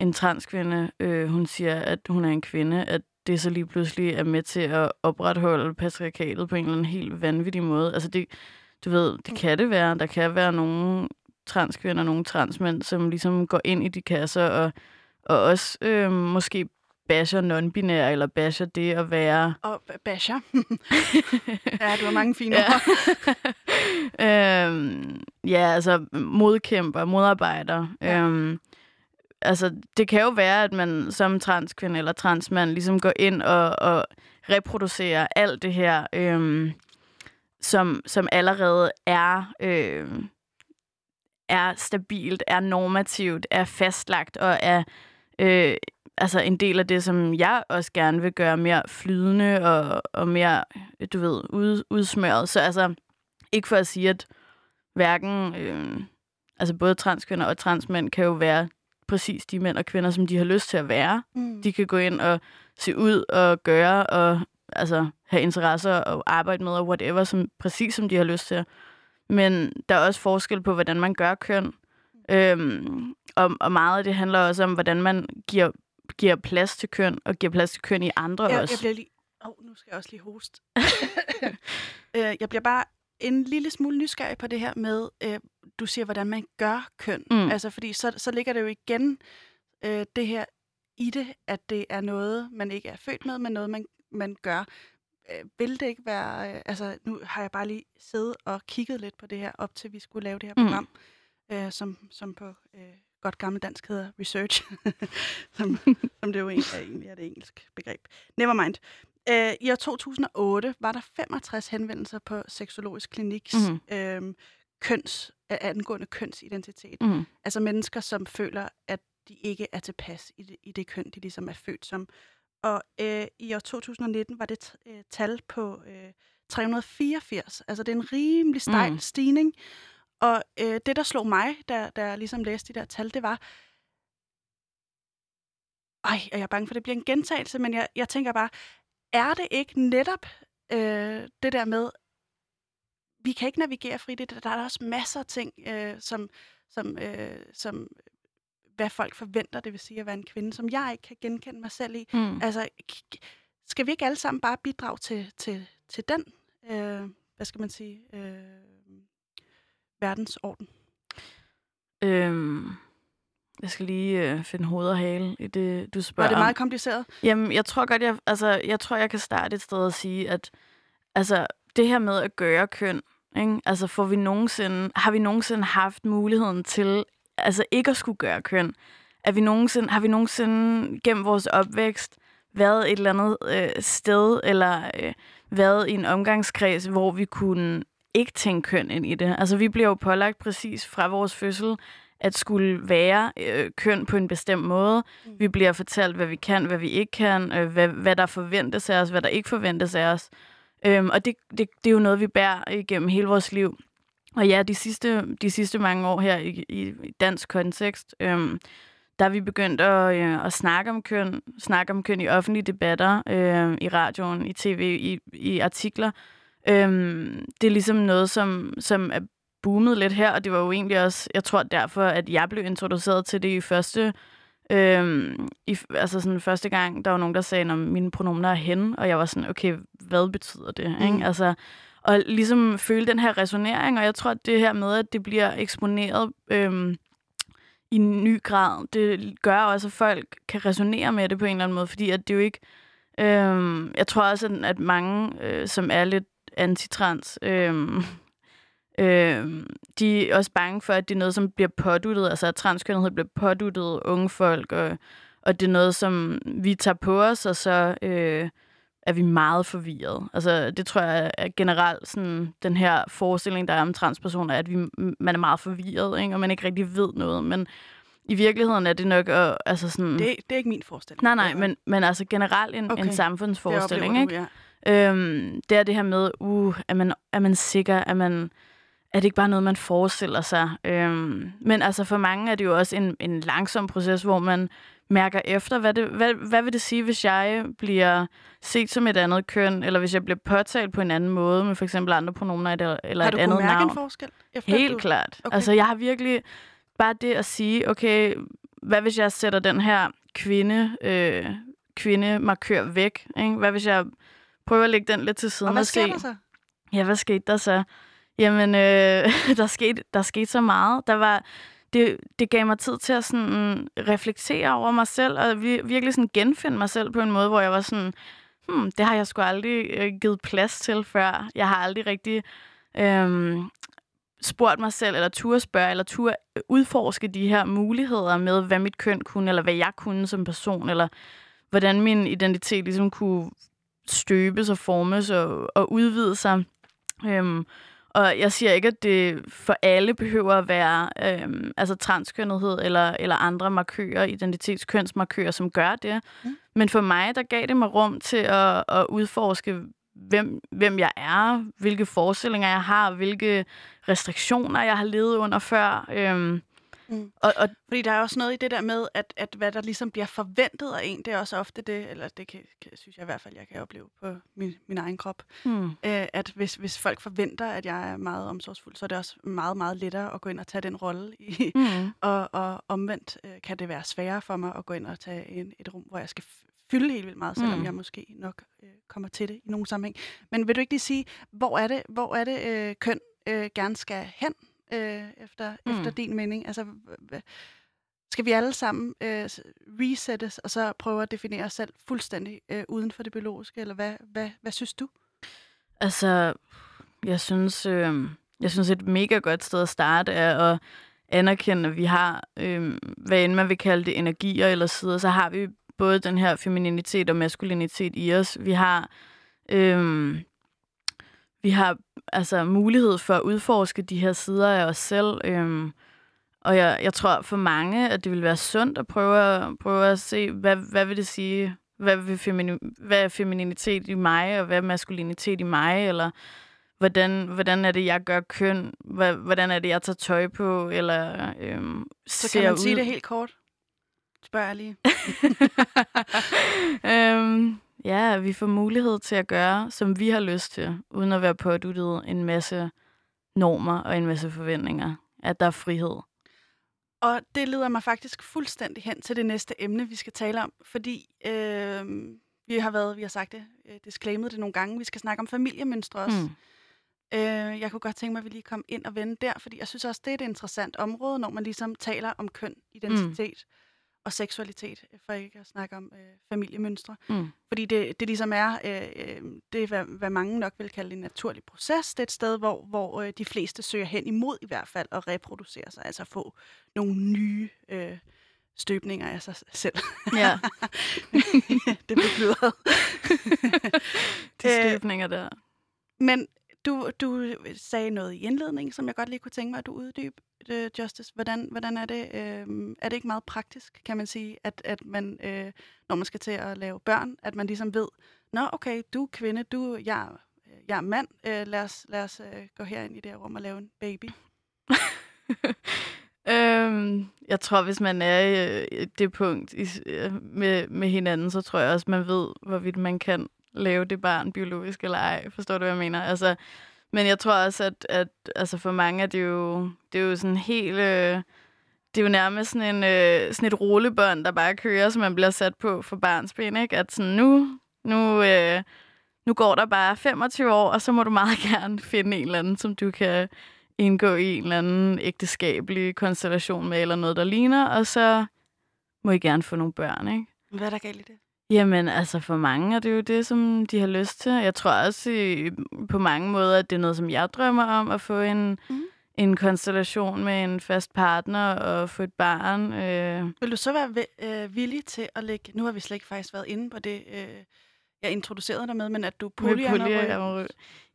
en transkvinde, øh, hun siger, at hun er en kvinde, at det så lige pludselig er med til at opretholde patriarkatet på en eller anden helt vanvittig måde. Altså det, du ved, det kan det være. Der kan være nogle transkvinder og nogle transmænd, som ligesom går ind i de kasser og, og også øh, måske basher non-binær, eller basher det at være...
Og basher. ja, du har mange fine
ja. ord. øhm, ja, altså modkæmper, modarbejder. Ja. Øhm, altså, det kan jo være, at man som transkvinde eller transmand ligesom går ind og, og reproducerer alt det her... Øhm, som, som allerede er, øh, er stabilt, er normativt, er fastlagt og er øh, altså en del af det, som jeg også gerne vil gøre mere flydende og, og mere, du ved, ud, udsmøret. Så altså, ikke for at sige, at hverken, øh, altså både transkvinder og transmænd kan jo være præcis de mænd og kvinder, som de har lyst til at være. Mm. De kan gå ind og se ud og gøre og altså, have interesser og arbejde med, og whatever, som, præcis som de har lyst til. Men der er også forskel på, hvordan man gør køn. Øhm, og, og meget af det handler også om, hvordan man giver, giver plads til køn, og giver plads til køn i andre
jeg,
også.
Jeg bliver lige... Åh, oh, nu skal jeg også lige hoste. øh, jeg bliver bare en lille smule nysgerrig på det her med, øh, du siger, hvordan man gør køn. Mm. Altså, fordi så, så ligger det jo igen øh, det her i det, at det er noget, man ikke er født med, men noget, man, man gør øh, vil det ikke være... Øh, altså, nu har jeg bare lige siddet og kigget lidt på det her, op til vi skulle lave det her
Mm.
program, øh, som, som på øh, godt gammel dansk hedder research, som, som det jo egentlig er, egentlig er det engelsk begreb. Never mind. Øh, I år 2008 var der 65 henvendelser på Seksologisk Kliniks
Mhm.
øh, køns, angående kønsidentitet.
Mm.
Altså mennesker, som føler, at de ikke er tilpas i det, i det køn, de ligesom er født som. Og øh, i år 2019 var det øh, tal på øh, 384. Altså det er en rimelig stejl
mm.
stigning. Og øh, det, der slog mig, da, da jeg ligesom læste de der tal, det var... Ej, er jeg bange for, at det bliver en gentagelse, men jeg, jeg tænker bare, er det ikke netop øh, det der med, vi kan ikke navigere frit i det. Der er også masser af ting, øh, som, som, øh, som hvad folk forventer, det vil sige at være en kvinde, som jeg ikke kan genkende mig selv i.
Mm.
Altså, skal vi ikke alle sammen bare bidrage til, til, til den, øh, hvad skal man sige, øh, verdensorden?
Øhm, jeg skal lige øh, finde hoved og hale i det, du spørger
Var det
om.
meget kompliceret?
Jamen, jeg tror godt, jeg, altså, jeg tror, jeg kan starte et sted og sige, at altså, det her med at gøre køn, ikke? Altså, får vi nogensinde, har vi nogensinde haft muligheden til altså, ikke at skulle gøre køn? Er vi nogensinde, har vi nogensinde gennem vores opvækst været et eller andet øh, sted, eller øh, været i en omgangskreds, hvor vi kunne ikke tænke køn ind i det? Altså, vi bliver jo pålagt præcis fra vores fødsel, at skulle være øh, køn på en bestemt måde.
Mm.
Vi bliver fortalt, hvad vi kan, hvad vi ikke kan, øh, hvad, hvad der forventes af os, hvad der ikke forventes af os. Øhm, og det, det, det er jo noget, vi bærer igennem hele vores liv. Og ja, de sidste, de sidste mange år her i, i, dansk kontekst, øhm, der er vi begyndt at, øh, at snakke om køn, snakke om køn i offentlige debatter, øh, i radioen, i tv, i, i artikler. Øhm, det er ligesom noget, som, som er boomet lidt her, og det var jo egentlig også, jeg tror derfor, at jeg blev introduceret til det i første, øhm, i, altså sådan første gang, der var nogen, der sagde, at mine pronomener er hen, og jeg var sådan, okay, hvad betyder det?
Mm.
Ikke? Altså, og ligesom føle den her resonering, og jeg tror, at det her med, at det bliver eksponeret øhm, i en ny grad, det gør også, at folk kan resonere med det på en eller anden måde, fordi at det jo ikke, øhm, jeg tror også, at, at mange, øh, som er lidt antitrans, øhm, Øh, de er også bange for, at det er noget, som bliver påduttet, altså at transkønnethed bliver påduttet unge folk, og, og det er noget, som vi tager på os, og så øh, er vi meget forvirret. Altså det tror jeg er generelt sådan, den her forestilling, der er om transpersoner, at vi, man er meget forvirret, ikke? og man ikke rigtig ved noget, men i virkeligheden er det nok øh, altså sådan...
Det, det er ikke min forestilling.
Nej, nej, men, men altså generelt en, okay. en samfundsforestilling,
det
ikke?
du, ja.
Øhm, det er det her med, uh, er man, er man sikker, er man, er det ikke bare noget, man forestiller sig? Øhm, men altså for mange er det jo også en, en langsom proces, hvor man mærker efter, hvad, det, hvad, hvad vil det sige, hvis jeg bliver set som et andet køn, eller hvis jeg bliver påtalt på en anden måde, med for eksempel andre pronomer eller, eller
Har
et
du
andet
kunnet mærke
navn?
en forskel? Efter
Helt
du...
klart.
Okay.
Altså, jeg har virkelig bare det at sige, okay, hvad hvis jeg sætter den her kvinde, øh, kvindemarkør væk? Ikke? Hvad hvis jeg prøver at lægge den lidt til siden
Og hvad
og
sker
se,
der så?
ja, hvad skete der så? Jamen, øh, der, skete, der skete så meget. Der var, det, det gav mig tid til at sådan reflektere over mig selv, og vi, virkelig sådan genfinde mig selv på en måde, hvor jeg var sådan, hmm, det har jeg sgu aldrig øh, givet plads til før. Jeg har aldrig rigtig øh, spurgt mig selv, eller tur spørge, eller tur udforske de her muligheder med, hvad mit køn kunne, eller hvad jeg kunne som person, eller hvordan min identitet ligesom kunne støbes og formes og, og udvide sig. Øhm, og jeg siger ikke, at det for alle behøver at være øhm, altså transkønnethed eller, eller andre markører, identitetskønsmarkører, som gør det.
Mm.
Men for mig, der gav det mig rum til at, at udforske, hvem, hvem jeg er, hvilke forestillinger jeg har, hvilke restriktioner jeg har levet under før. Øhm,
Mm.
og, og
Fordi der er også noget i det der med, at, at hvad der ligesom bliver forventet af en, det er også ofte det, eller det kan, kan, synes jeg i hvert fald, jeg kan opleve på min, min egen krop,
hmm,
øh, at hvis, hvis folk forventer, at jeg er meget omsorgsfuld, så er det også meget, meget lettere at gå ind og tage den rolle. I,
hmm,
og, og omvendt øh, kan det være sværere for mig at gå ind og tage en, et rum, hvor jeg skal fylde helt vildt meget, selvom
Mm.
jeg måske nok øh, kommer til det i nogen sammenhæng. Men vil du ikke lige sige, hvor er det, hvor er det øh, køn øh, gerne skal hen, øh, efter,
Mm.
efter din mening? Altså, skal vi alle sammen øh, resettes, og så prøve at definere os selv fuldstændig øh, uden for det biologiske, eller hvad, hvad, hvad synes du?
Altså, jeg synes, øh, jeg synes et mega godt sted at starte er at anerkende, at vi har, øh, hvad end man vil kalde det, energier eller sider, så har vi både den her femininitet og maskulinitet i os. Vi har, øh, vi har altså mulighed for at udforske de her sider af os selv. Øh, og jeg, jeg tror for mange, at det vil være sundt at prøve at, prøve at se, hvad, hvad vil det sige, hvad, vil femini, hvad er femininitet i mig, og hvad er maskulinitet i mig, eller hvordan, hvordan er det, jeg gør køn, hvordan er det, jeg tager tøj på, eller øhm,
Så kan man ud. sige det helt kort? Spørger jeg lige.
øhm, ja, vi får mulighed til at gøre, som vi har lyst til, uden at være påduttet en masse normer og en masse forventninger. At der er frihed.
Og det leder mig faktisk fuldstændig hen til det næste emne, vi skal tale om, fordi øh, vi har været, vi har sagt det, øh, disclaimet det nogle gange, vi skal snakke om familiemønstre også. Mm. Øh, jeg kunne godt tænke mig, at vi lige kom ind og vende der, fordi jeg synes også, det er et interessant område, når man ligesom taler om køn, identitet mm. Og seksualitet, for ikke at snakke om øh, familiemønstre. Mm. Fordi det, det ligesom er, øh, øh, det er hvad, hvad mange nok vil kalde en naturlig proces. Det er et sted, hvor, hvor øh, de fleste søger hen imod i hvert fald at reproducere sig, altså få nogle nye... Øh, støbninger af sig selv.
Ja.
det blev blødret.
De støbninger der.
Men du, du sagde noget i indledningen, som jeg godt lige kunne tænke mig, at du uddybe, øh, Justice. Hvordan, hvordan er det? Øh, er det ikke meget praktisk, kan man sige, at, at man, øh, når man skal til at lave børn, at man ligesom ved, nå okay, du er kvinde, du, jeg, øh, jeg er mand, øh, lad os, lad os øh, gå herind i det her rum og lave en baby.
øhm, jeg tror, hvis man er i øh, det punkt i, med, med hinanden, så tror jeg også, man ved, hvorvidt man kan lave det barn biologisk eller ej. Forstår du, hvad jeg mener? Altså, men jeg tror også, at, at altså for mange er det jo, det er jo sådan helt... Øh, det er jo nærmest sådan, en, øh, sådan et rullebånd, der bare kører, som man bliver sat på for barnsben, ikke? At sådan nu, nu, øh, nu går der bare 25 år, og så må du meget gerne finde en eller anden, som du kan indgå i en eller anden ægteskabelig konstellation med, eller noget, der ligner, og så må I gerne få nogle børn, ikke?
Hvad er der galt i det?
Jamen, altså for mange er det jo det, som de har lyst til. Jeg tror også i, på mange måder, at det er noget, som jeg drømmer om, at få en, mm. en konstellation med en fast partner og få et barn. Øh.
Vil du så være øh, villig til at lægge... Nu har vi slet ikke faktisk været inde på det, øh, jeg introducerede dig med, men at du polyamorøs.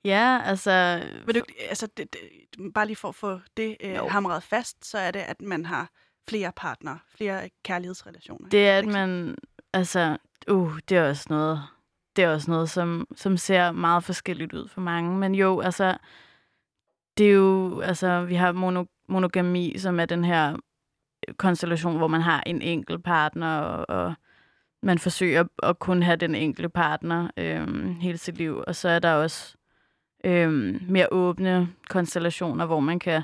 Ja, altså...
Vil du, altså det, det, bare lige for at få det øh, hamret fast, så er det, at man har flere partnere, flere kærlighedsrelationer.
Det er, at man... Altså, Uh, det er også noget, det er også noget som, som ser meget forskelligt ud for mange. Men jo, altså, det er jo, altså, vi har mono, monogami, som er den her konstellation, hvor man har en enkelt partner, og, og man forsøger at kun have den enkelte partner øhm, hele sit liv. Og så er der også øhm, mere åbne konstellationer, hvor man kan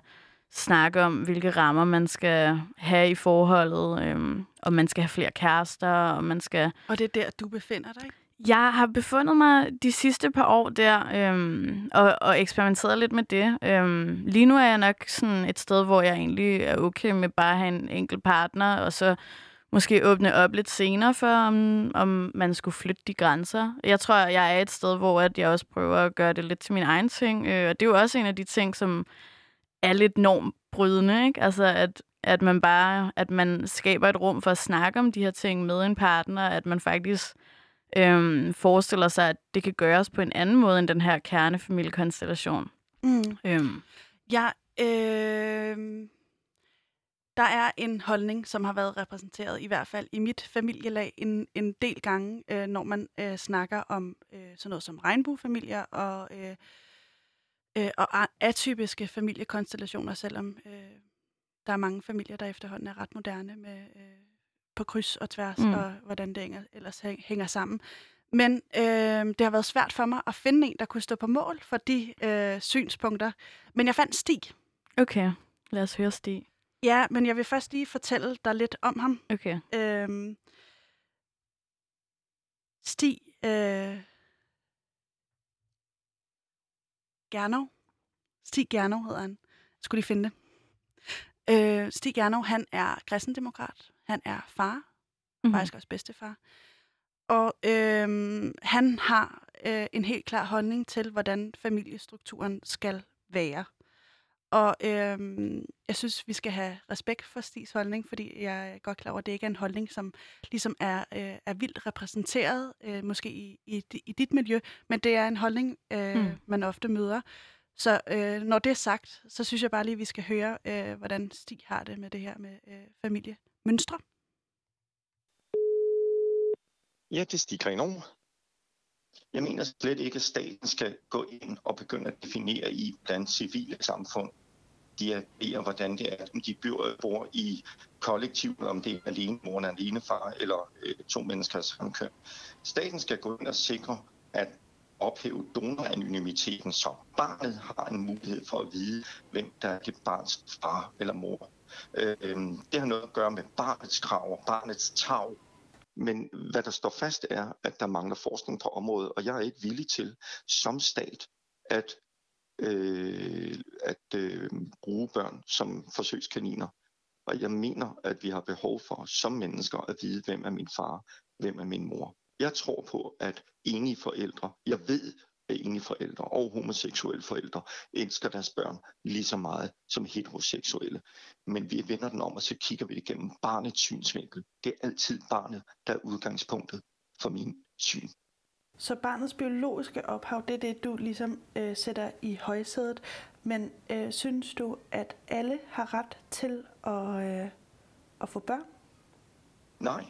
snakke om, hvilke rammer man skal have i forholdet, øhm, og man skal have flere kærester, og man skal...
Og det er der, du befinder dig, ikke?
Jeg har befundet mig de sidste par år der, øhm, og, og eksperimenteret lidt med det. Øhm, lige nu er jeg nok sådan et sted, hvor jeg egentlig er okay med bare at have en enkelt partner, og så måske åbne op lidt senere for, om, om man skulle flytte de grænser. Jeg tror, jeg er et sted, hvor at jeg også prøver at gøre det lidt til min egen ting, øh, og det er jo også en af de ting, som er lidt normbrydende, ikke? Altså, at, at man bare, at man skaber et rum for at snakke om de her ting med en partner, at man faktisk øhm, forestiller sig, at det kan gøres på en anden måde end den her kernefamiliekonstellation. Mm.
Øhm. Ja, øh, der er en holdning, som har været repræsenteret, i hvert fald i mit familielag, en, en del gange, øh, når man øh, snakker om øh, sådan noget som regnbuefamilier og øh, øh, og atypiske familiekonstellationer, selvom øh, der er mange familier, der efterhånden er ret moderne med øh, på kryds og tværs, mm. og hvordan det ellers hænger sammen. Men øh, det har været svært for mig at finde en, der kunne stå på mål for de øh, synspunkter. Men jeg fandt Stig.
Okay, lad os høre Stig.
Ja, men jeg vil først lige fortælle dig lidt om ham.
Okay.
Øh, Stig øh, Gernov. Stig Gernov hedder han. Jeg skulle lige finde det. Øh, Stig Gernov, han er kristendemokrat. Han er far, mm-hmm. faktisk også bedstefar. Og øh, han har øh, en helt klar holdning til, hvordan familiestrukturen skal være. Og øhm, jeg synes, vi skal have respekt for Stigs holdning, fordi jeg er godt klar over, at det ikke er en holdning, som ligesom er, øh, er vildt repræsenteret, øh, måske i, i, i dit miljø, men det er en holdning, øh, mm. man ofte møder. Så øh, når det er sagt, så synes jeg bare lige, at vi skal høre, øh, hvordan Stig har det med det her med øh, familiemønstre.
Ja, det er Stig Grenov. Jeg mener slet ikke, at staten skal gå ind og begynde at definere i, blandt civile samfund de agerer, hvordan det er, om de bor i kollektiv, om det er alene mor og alene far, eller øh, to mennesker af samme køn. Staten skal gå ind og sikre, at ophæve donoranonymiteten, så barnet har en mulighed for at vide, hvem der er det barns far eller mor. Øh, det har noget at gøre med barnets krav og barnets tag men hvad der står fast er, at der mangler forskning på området, og jeg er ikke villig til som stat at, øh, at øh, bruge børn som forsøgskaniner. Og jeg mener, at vi har behov for som mennesker at vide, hvem er min far, hvem er min mor. Jeg tror på, at enige forældre, jeg ved, enige forældre og homoseksuelle forældre elsker deres børn lige så meget som heteroseksuelle. Men vi vender den om, og så kigger vi det gennem barnets synsvinkel. Det er altid barnet, der er udgangspunktet for min syn.
Så barnets biologiske ophav, det er det, du ligesom øh, sætter i højsædet. Men øh, synes du, at alle har ret til at, øh, at få børn?
Nej.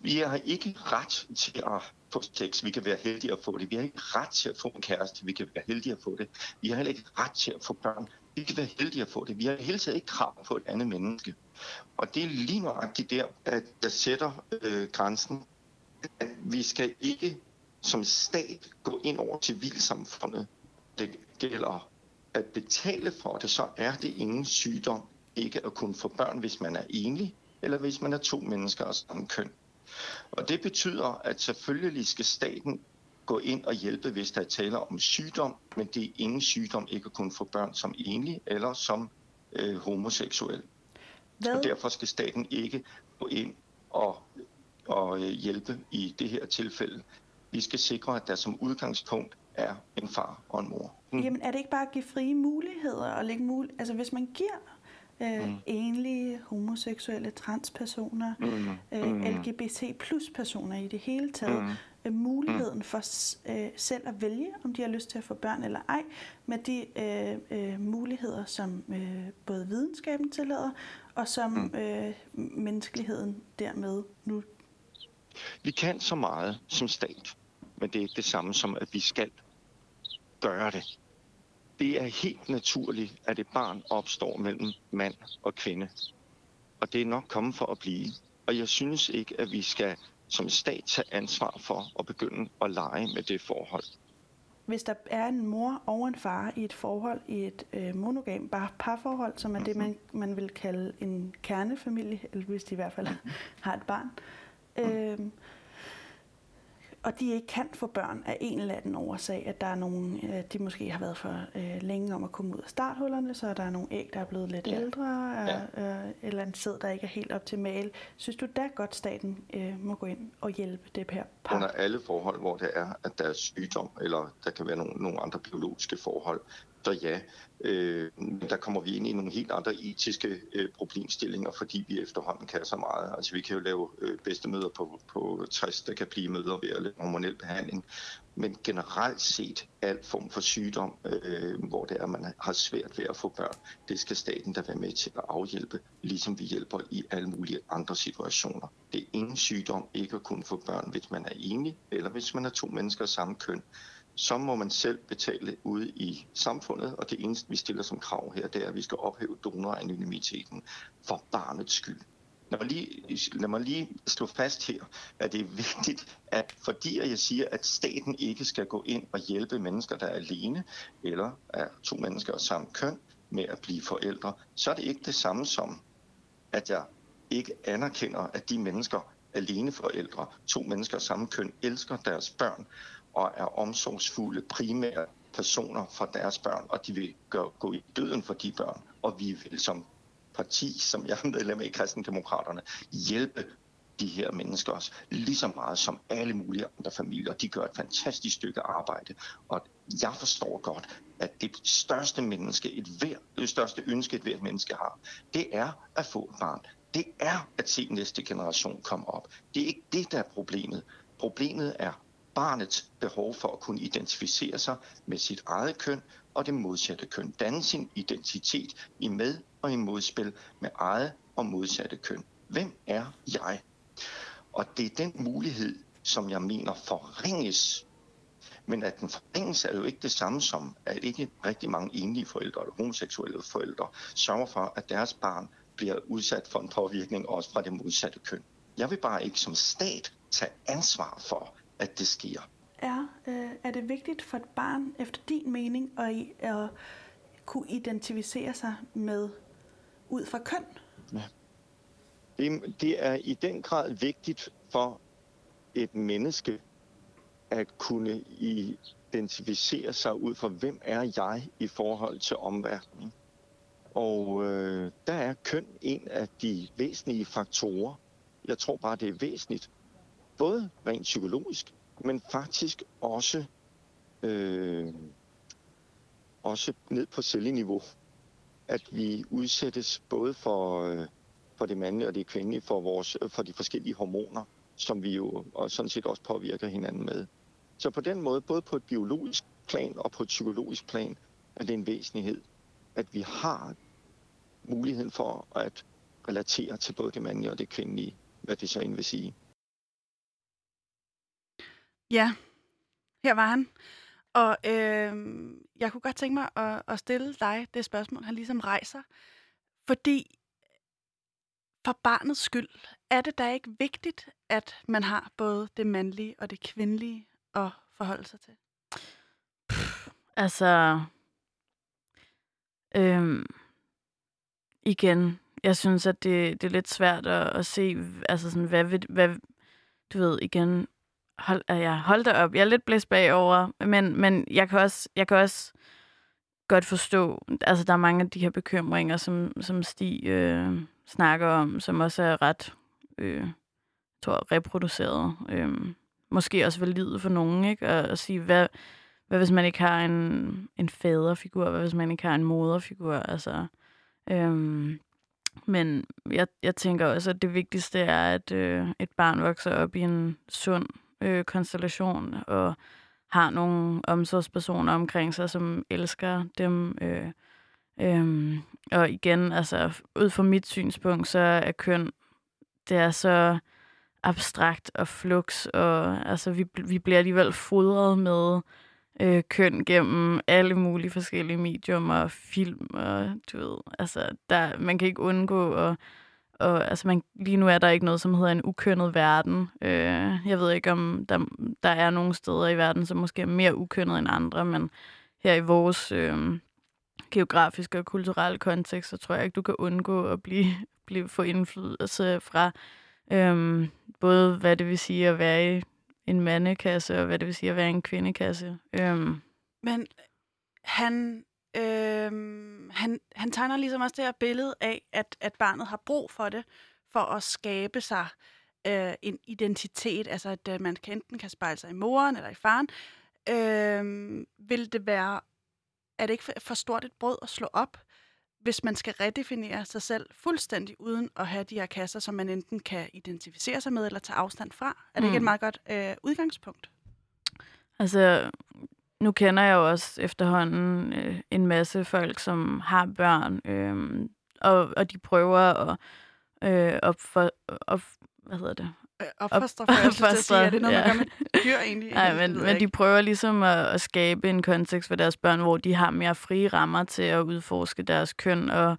Vi har ikke ret til at få sex. Vi kan være heldige at få det. Vi har ikke ret til at få en kæreste. Vi kan være heldige at få det. Vi har heller ikke ret til at få børn. Vi kan være heldige at få det. Vi har hele tiden ikke krav på et andet menneske. Og det er lige nøjagtigt der, at jeg sætter øh, grænsen. At vi skal ikke som stat gå ind over civilsamfundet. Det gælder at betale for det, så er det ingen sygdom ikke at kunne få børn, hvis man er enlig, eller hvis man er to mennesker af samme køn. Og det betyder, at selvfølgelig skal staten gå ind og hjælpe, hvis der er tale om sygdom, men det er ingen sygdom ikke at kunne få børn som enlig eller som øh, homoseksuel. Hvad? Og derfor skal staten ikke gå ind og, og øh, hjælpe i det her tilfælde. Vi skal sikre, at der som udgangspunkt er en far og en mor.
Hmm. Jamen er det ikke bare at give frie muligheder og lægge mul- altså hvis man giver øh, mm. enlige, homoseksuelle, transpersoner, mm. Øh, mm. LGBT plus personer i det hele taget, mm. øh, muligheden mm. for øh, selv at vælge, om de har lyst til at få børn eller ej, med de øh, øh, muligheder, som øh, både videnskaben tillader, og som mm. øh, menneskeligheden dermed nu.
Vi kan så meget som stat, men det er ikke det samme som, at vi skal gøre det. Det er helt naturligt, at et barn opstår mellem mand og kvinde. Og det er nok kommet for at blive. Og jeg synes ikke, at vi skal som stat tage ansvar for at begynde at lege med det forhold.
Hvis der er en mor og en far i et forhold, i et øh, monogam parforhold, som er det, mhm. man, man vil kalde en kernefamilie, eller hvis de i hvert fald har et barn, øh, og de ikke kan få børn af en eller anden årsag, at der er nogen, øh, de måske har været for øh, længe om at komme ud af starthullerne, så der er nogle æg, der er blevet lidt ja. ældre, ja. Øh, eller en sæd, der ikke er helt optimal. Synes du da godt, staten øh, må gå ind og hjælpe det her par?
Under alle forhold, hvor det er, at der er sygdom, eller der kan være nogle, nogle andre biologiske forhold, så ja, øh, der kommer vi ind i nogle helt andre etiske øh, problemstillinger, fordi vi efterhånden kan så meget. Altså vi kan jo lave øh, bedstemøder på, på 60, der kan blive møder ved at lave hormonel behandling. Men generelt set, al form for sygdom, øh, hvor det er, at man har svært ved at få børn, det skal staten da være med til at afhjælpe, ligesom vi hjælper i alle mulige andre situationer. Det er ingen sygdom ikke at kunne få børn, hvis man er enig, eller hvis man er to mennesker af samme køn så må man selv betale ude i samfundet, og det eneste, vi stiller som krav her, det er, at vi skal ophæve donoranonymiteten for barnets skyld. Lad mig, lige, lad mig lige slå fast her, at det er vigtigt, at fordi jeg siger, at staten ikke skal gå ind og hjælpe mennesker, der er alene, eller er to mennesker af samme køn, med at blive forældre, så er det ikke det samme som, at jeg ikke anerkender, at de mennesker, alene forældre, to mennesker af samme køn, elsker deres børn, og er omsorgsfulde primære personer for deres børn, og de vil gå, gå i døden for de børn, og vi vil som parti, som jeg er medlem af i Kristendemokraterne, hjælpe de her mennesker også lige så meget som alle mulige andre familier. De gør et fantastisk stykke arbejde, og jeg forstår godt, at det største menneske, et hver, det største ønske, et hvert menneske har, det er at få et barn. Det er at se næste generation komme op. Det er ikke det, der er problemet. Problemet er barnets behov for at kunne identificere sig med sit eget køn og det modsatte køn. Danne sin identitet i med- og i modspil med eget og modsatte køn. Hvem er jeg? Og det er den mulighed, som jeg mener forringes. Men at den forringes er jo ikke det samme som, at ikke rigtig mange enlige forældre eller homoseksuelle forældre sørger for, at deres barn bliver udsat for en påvirkning også fra det modsatte køn. Jeg vil bare ikke som stat tage ansvar for, at det sker.
Er, øh, er det vigtigt for et barn, efter din mening, at, at kunne identificere sig med ud fra køn? Ja.
Det, det er i den grad vigtigt for et menneske at kunne identificere sig ud fra, hvem er jeg i forhold til omverdenen. Og øh, der er køn en af de væsentlige faktorer. Jeg tror bare, det er væsentligt, både rent psykologisk, men faktisk også, øh, også ned på celleniveau, at vi udsættes både for, øh, for det mandlige og det kvindelige, for, vores, øh, for de forskellige hormoner, som vi jo og sådan set også påvirker hinanden med. Så på den måde, både på et biologisk plan og på et psykologisk plan, er det en væsentlighed, at vi har muligheden for at relatere til både det mandlige og det kvindelige, hvad det så end vil sige.
Ja, her var han. Og øh, jeg kunne godt tænke mig at, at stille dig det spørgsmål, han ligesom rejser. Fordi for barnets skyld, er det da ikke vigtigt, at man har både det mandlige og det kvindelige at forholde sig til?
Pff, altså, øhm, igen, jeg synes, at det, det er lidt svært at, at se, altså sådan, hvad, hvad, du ved, igen, hold, øh, ja, hold da op, jeg er lidt blæst bagover, men, men jeg, kan også, jeg kan også godt forstå, altså der er mange af de her bekymringer, som, som Stig øh, snakker om, som også er ret, øh, tror reproduceret. Øh, måske også valide for nogen, ikke? At, at sige, hvad, hvad hvis man ikke har en, en faderfigur? Hvad hvis man ikke har en moderfigur? Altså, øhm, men jeg, jeg tænker også, at det vigtigste er, at øh, et barn vokser op i en sund øh, konstellation og har nogle omsorgspersoner omkring sig, som elsker dem. Øh, øh, og igen, altså ud fra mit synspunkt, så er køn, det er så abstrakt og flux, og altså vi, vi bliver alligevel fodret med øh, køn gennem alle mulige forskellige medier og film, og du ved, altså der, man kan ikke undgå at og altså man, lige nu er der ikke noget, som hedder en ukønnet verden. Øh, jeg ved ikke, om der, der er nogle steder i verden, som måske er mere ukønnet end andre, men her i vores øh, geografiske og kulturelle kontekst, så tror jeg ikke, du kan undgå at blive, blive få indflydelse fra øh, både, hvad det vil sige at være i en mandekasse, og hvad det vil sige at være i en kvindekasse. Øh.
Men han øh, han, han tegner ligesom også det her billede af, at, at barnet har brug for det, for at skabe sig øh, en identitet, altså at øh, man kan enten kan spejle sig i moren eller i faren. Øh, vil det være, er det ikke for, for stort et brød at slå op, hvis man skal redefinere sig selv fuldstændig uden at have de her kasser, som man enten kan identificere sig med eller tage afstand fra? Er det mm. ikke et meget godt øh, udgangspunkt?
Altså, nu kender jeg jo også efterhånden øh, en masse folk, som har børn, øh, og, og de prøver at øh, opfor, op, hvad hedder det?
Opfostre, for jeg synes, sige, er det noget, ja. man gør med dyr egentlig?
Nej, men, men de prøver ligesom at, at skabe en kontekst for deres børn, hvor de har mere frie rammer til at udforske deres køn og,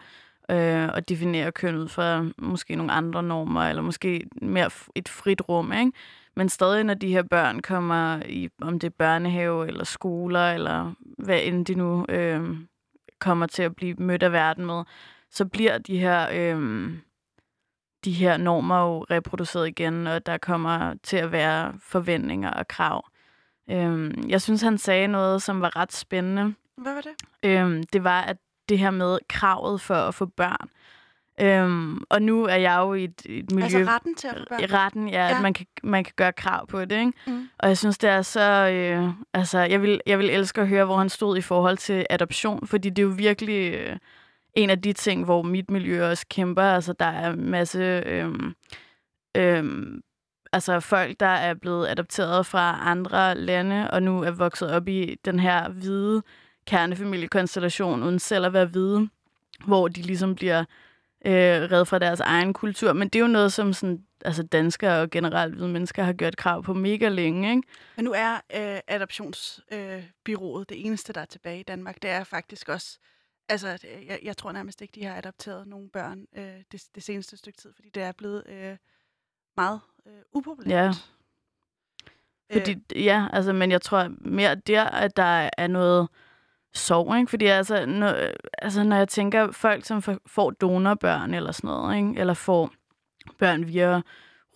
øh, og definere køn ud fra måske nogle andre normer, eller måske mere et frit rum, ikke? Men stadig, når de her børn kommer i, om det er børnehave eller skoler, eller hvad end de nu øh, kommer til at blive mødt af verden med, så bliver de her, øh, de her normer jo reproduceret igen, og der kommer til at være forventninger og krav. Øh, jeg synes, han sagde noget, som var ret spændende.
Hvad var det?
Øh, det var, at det her med kravet for at få børn, Øhm, og nu er jeg jo i et, et miljø...
Altså retten til at få børn?
Retten, ja, ja. At man kan, man kan gøre krav på det, ikke?
Mm.
Og jeg synes, det er så... Øh, altså, jeg vil, jeg vil elske at høre, hvor han stod i forhold til adoption, fordi det er jo virkelig øh, en af de ting, hvor mit miljø også kæmper. Altså, der er en masse... Øh, øh, altså, folk, der er blevet adopteret fra andre lande, og nu er vokset op i den her hvide kernefamiliekonstellation, uden selv at være hvide, hvor de ligesom bliver øh, reddet fra deres egen kultur. Men det er jo noget, som sådan, altså danskere og generelt hvide mennesker har gjort krav på mega længe, ikke?
Men nu er øh, adoptionsbyrået øh, det eneste, der er tilbage i Danmark. Det er faktisk også... Altså, det- jeg, jeg tror nærmest ikke, de har adopteret nogle børn øh, det, det seneste stykke tid, fordi det er blevet øh, meget øh, upopulært.
Ja.
Øh,
Fordi, ja, altså, men jeg tror mere der, at der er noget sorg, ikke? Fordi altså, når, altså, når jeg tænker folk, som får- donorbørn eller sådan noget, ikke? eller får børn via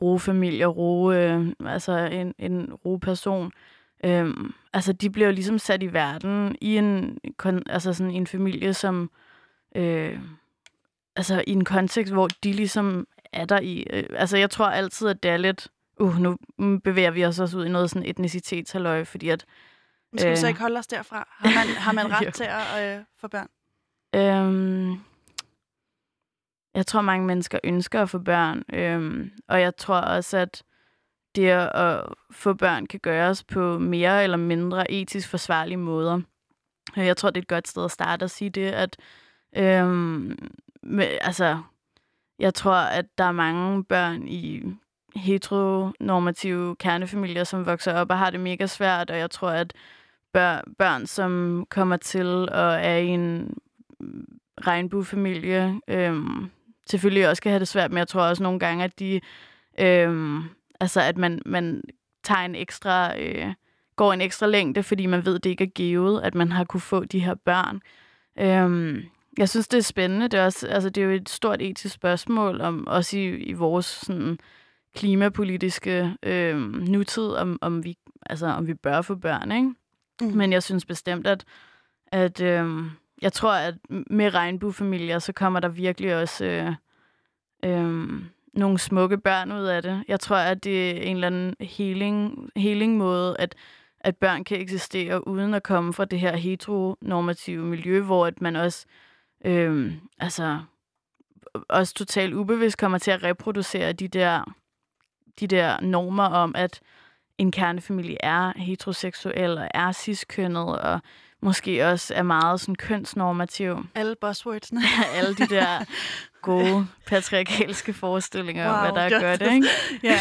rofamilier, ro, øh, altså en, en roperson, øhm, altså de bliver jo ligesom sat i verden i en, kon, altså sådan en familie, som øh, altså i en kontekst, hvor de ligesom er der i. Øh, altså jeg tror altid, at det er lidt uh, nu bevæger vi os også ud i noget sådan etnicitetshalløj, fordi at,
men skal vi så
øh,
ikke holde os derfra? Har man, har man ret til at øh, få børn?
øhm, jeg tror, mange mennesker ønsker at få børn, øhm, og jeg tror også, at det at få børn kan gøres på mere eller mindre etisk forsvarlige måder. Øh, Jeg tror, det er et godt sted at starte at sige det, at øhm, med, altså, jeg tror, at der er mange børn i heteronormative kernefamilier, som vokser op og har det mega svært, og jeg tror, at bør- børn, som kommer til og er i en regnbuefamilie, øhm, selvfølgelig også kan have det svært, men jeg tror også nogle gange, at de, øhm, altså at man, man tager en ekstra, øh, går en ekstra længde, fordi man ved, det ikke er givet, at man har kunne få de her børn. Øhm, jeg synes, det er spændende. Det er, også, altså, det er jo et stort etisk spørgsmål, om, også i, i vores sådan, klimapolitiske øh, nutid, om, om, vi, altså, om vi bør få børn. Ikke?
Mm.
Men jeg synes bestemt, at, at øh, jeg tror, at med regnbuefamilier, så kommer der virkelig også øh, øh, nogle smukke børn ud af det. Jeg tror, at det er en eller anden healing, healing måde, at, at børn kan eksistere uden at komme fra det her heteronormative miljø, hvor at man også øh, altså også totalt ubevidst kommer til at reproducere de der, de der normer om, at en kernefamilie er heteroseksuel og er ciskønnet og måske også er meget sådan kønsnormativ.
Alle buzzwordsene.
Alle de der gode patriarkalske forestillinger wow, om, hvad der
ja.
gør det, ikke?
ja.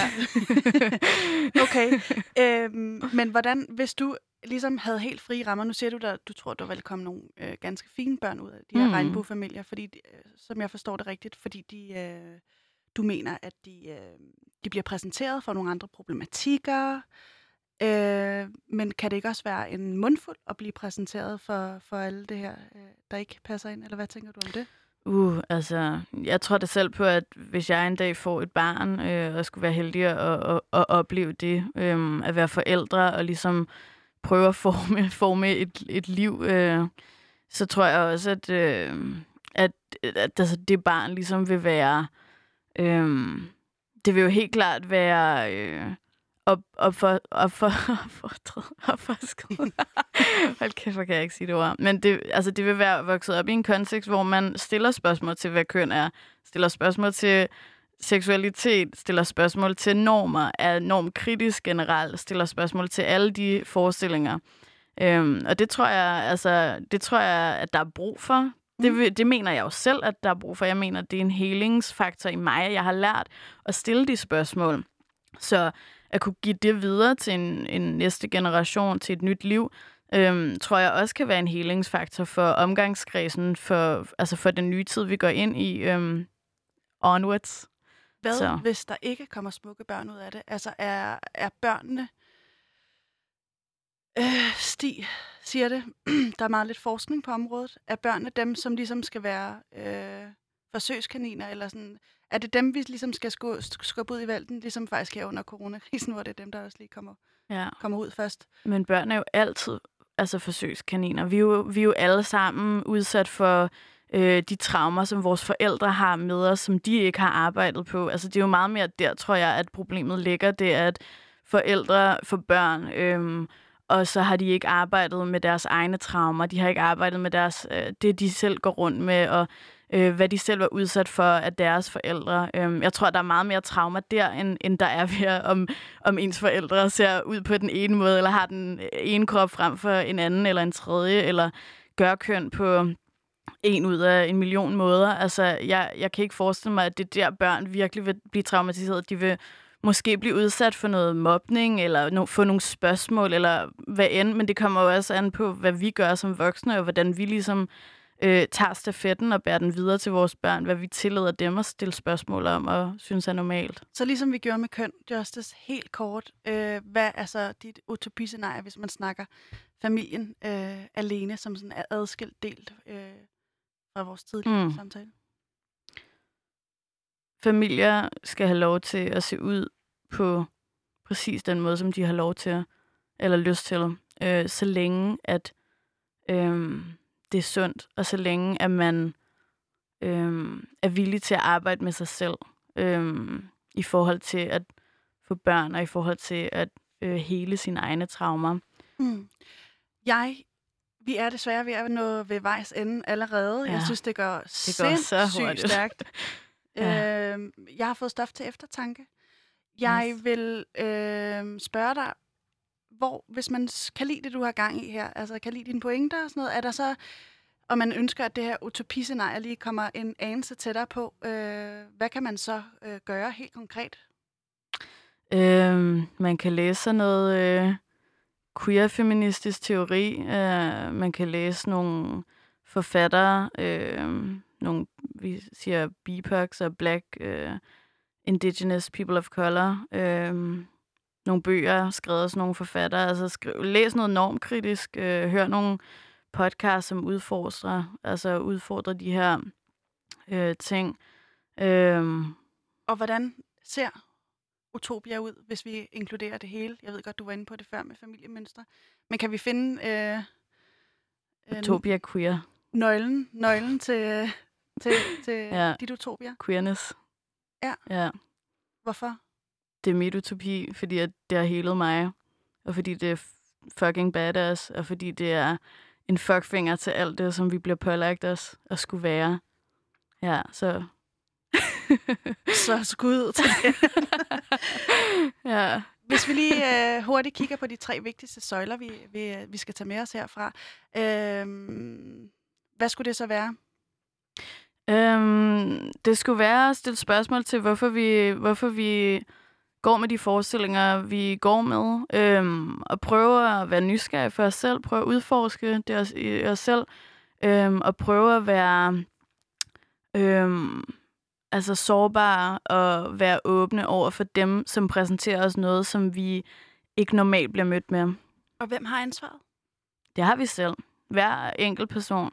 okay. Øhm, men hvordan, hvis du ligesom havde helt frie rammer, nu siger du, at du tror, der vil komme nogle øh, ganske fine børn ud af de her
mm.
regnbuefamilier, fordi, de, øh, som jeg forstår det rigtigt, fordi de, øh, du mener, at de, øh, de bliver præsenteret for nogle andre problematikker, øh, men kan det ikke også være en mundfuld at blive præsenteret for, for alle det her, øh, der ikke passer ind, eller hvad tænker du om det?
Uh, altså, jeg tror da selv på, at hvis jeg en dag får et barn, øh, og skulle være heldig at, at, at opleve det, øh, at være forældre og ligesom prøve at forme, forme et, et liv, øh, så tror jeg også, at, øh, at, at altså, det barn ligesom vil være, øh, det vil jo helt klart være øh, op, op for, op for, op for, op for Hold kæft, hvor kan jeg ikke sige det ord. Men det, altså, det vil være vokset op i en kontekst, hvor man stiller spørgsmål til, hvad køn er. Stiller spørgsmål til seksualitet, stiller spørgsmål til normer, er normkritisk generelt, stiller spørgsmål til alle de forestillinger. Øhm, og det tror jeg, altså, det tror jeg, at der er brug for. Det, det mener jeg jo selv, at der er brug for. Jeg mener, det er en helingsfaktor i mig, at jeg har lært at stille de spørgsmål. Så at kunne give det videre til en, en næste generation, til et nyt liv, øhm, tror jeg også kan være en helingsfaktor for omgangskredsen, for, altså for den nye tid, vi går ind i øhm, onwards.
Hvad,
så.
hvis der ikke kommer smukke børn ud af det? Altså, er, er børnene... Øh, Stig siger det. der er meget lidt forskning på området. Er børnene dem, som ligesom skal være øh, forsøgskaniner? Eller sådan, er det dem, vi ligesom skal skubbe, ud i vælten? Ligesom faktisk her under coronakrisen, hvor det er dem, der også lige kommer,
Ja.
kommer ud først.
Men børn er jo altid altså forsøgskaniner. Vi er jo, vi er jo alle sammen udsat for øh, de traumer, som vores forældre har med os, som de ikke har arbejdet på. Altså det er jo meget mere der, tror jeg, at problemet ligger. Det er, at forældre for børn, øh, og så har de ikke arbejdet med deres egne traumer. De har ikke arbejdet med deres, øh, det, de selv går rundt med, og øh, hvad de selv var udsat for af deres forældre. Øh, jeg tror, der er meget mere trauma der, end, end der er ved, om, om ens forældre ser ud på den ene måde, eller har den øh, ene krop frem for en anden, eller en tredje, eller gør køn på en ud af en million måder. Altså, jeg, jeg kan ikke forestille mig, at det der børn virkelig vil blive traumatiseret. De vil måske blive udsat for noget mobning, eller no, få nogle spørgsmål, eller hvad end, men det kommer jo også an på, hvad vi gør som voksne, og hvordan vi ligesom øh, tager stafetten og bærer den videre til vores børn, hvad vi tillader dem at stille spørgsmål om og synes er normalt.
Så ligesom vi gjorde med køn, Justice, helt kort, øh, hvad er så dit utopiscenarie, hvis man snakker familien øh, alene som sådan en adskilt del øh, fra vores tidligere mm. samtale?
Familier skal have lov til at se ud på præcis den måde, som de har lov til, eller lyst til, øh, så længe at øh, det er sundt, og så længe at man øh, er villig til at arbejde med sig selv øh, i forhold til at få børn, og i forhold til at øh, hele sine egne traumer. Mm.
Jeg vi er desværre ved at nå ved vejs ende allerede. Ja. Jeg synes, det går, det går sindssygt stærkt. ja. øh, jeg har fået stof til eftertanke. Jeg yes. vil øh, spørge dig, hvor, hvis man kan lide det, du har gang i her, altså kan lide dine pointer og sådan noget, er der så, og man ønsker, at det her utopiscenarie lige kommer en anelse tættere på, øh, hvad kan man så øh, gøre helt konkret?
Øh, man kan læse noget øh, queer-feministisk teori. Øh, man kan læse nogle forfattere, øh, nogle, vi siger BIPOCs og Black øh, Indigenous People of Color. Øh, nogle bøger, skrevet af nogle forfattere. Altså skriv, læs noget normkritisk, øh, hør nogle podcasts, som udfordrer, altså udfordrer de her øh, ting. Øh,
og hvordan ser utopia ud, hvis vi inkluderer det hele? Jeg ved godt, du var inde på det før med familiemønstre. Men kan vi finde... Øh,
utopia queer.
Nøglen, nøglen til, til, til ja. dit utopia?
Queerness.
Ja.
ja.
Hvorfor?
Det er mit utopi, fordi at det har helet mig. Og fordi det er fucking badass. Og fordi det er en fuckfinger til alt det, som vi bliver pålagt os at skulle være. Ja, så
så skud til det.
ja.
Hvis vi lige øh, hurtigt kigger på de tre vigtigste søjler, vi, vi, vi skal tage med os herfra. Øh, hvad skulle det så være?
Øhm, det skulle være at stille spørgsmål til, hvorfor vi, hvorfor vi går med de forestillinger, vi går med, øhm, og prøve at være nysgerrige for os selv, prøve at udforske det os, i os selv, øhm, og prøve at være øhm, altså sårbare og være åbne over for dem, som præsenterer os noget, som vi ikke normalt bliver mødt med.
Og hvem har ansvaret?
Det har vi selv. Hver enkelt person.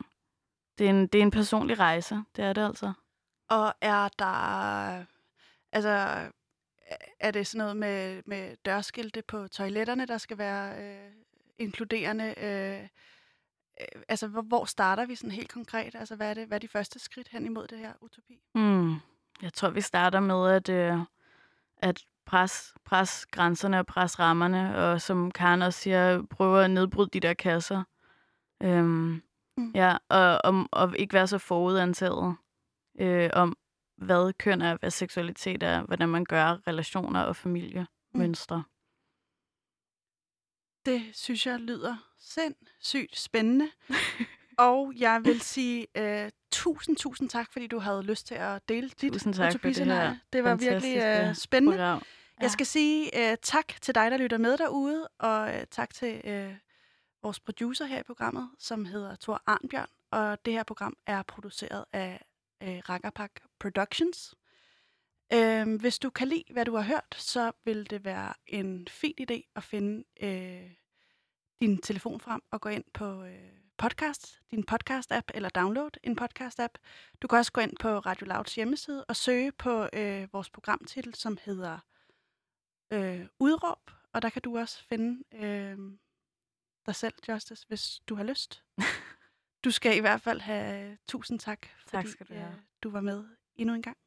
Det er en, det er en personlig rejse. Det er det altså.
Og er der... Altså, er det sådan noget med, med dørskilte på toiletterne, der skal være øh, inkluderende? Øh, øh, altså, hvor, hvor starter vi sådan helt konkret? Altså, hvad er, det, hvad er de første skridt hen imod det her utopi?
Mm. Jeg tror, vi starter med at, øh, at pres, pres grænserne og pres rammerne, og som Karen også siger, prøve at nedbryde de der kasser. Øhm, mm. Ja, og, og, og ikke være så forudantaget øh, om, hvad køn er, hvad seksualitet er, hvordan man gør relationer og familiemønstre. Mm.
Det synes jeg lyder sindssygt spændende. og jeg vil sige uh, tusind, tusind tak, fordi du havde lyst til at dele dit
tusind tak for det her
Det var virkelig uh, spændende. Program. Ja. Jeg skal sige uh, tak til dig, der lytter med derude, og uh, tak til uh, vores producer her i programmet, som hedder Thor Arnbjørn. Og det her program er produceret af øh, Rakkerpak Productions. Uh, hvis du kan lide, hvad du har hørt, så vil det være en fin idé at finde øh, din telefon frem og gå ind på... øh, podcast, din podcast-app, eller download en podcast-app. Du kan også gå ind på Radio Louds hjemmeside og søge på øh, vores programtitel, som hedder øh, Udråb, og der kan du også finde øh, dig selv, Justice, hvis du har lyst. Du skal i hvert fald have tusind tak,
Tak
fordi
skal du have.
øh, du var med endnu en gang.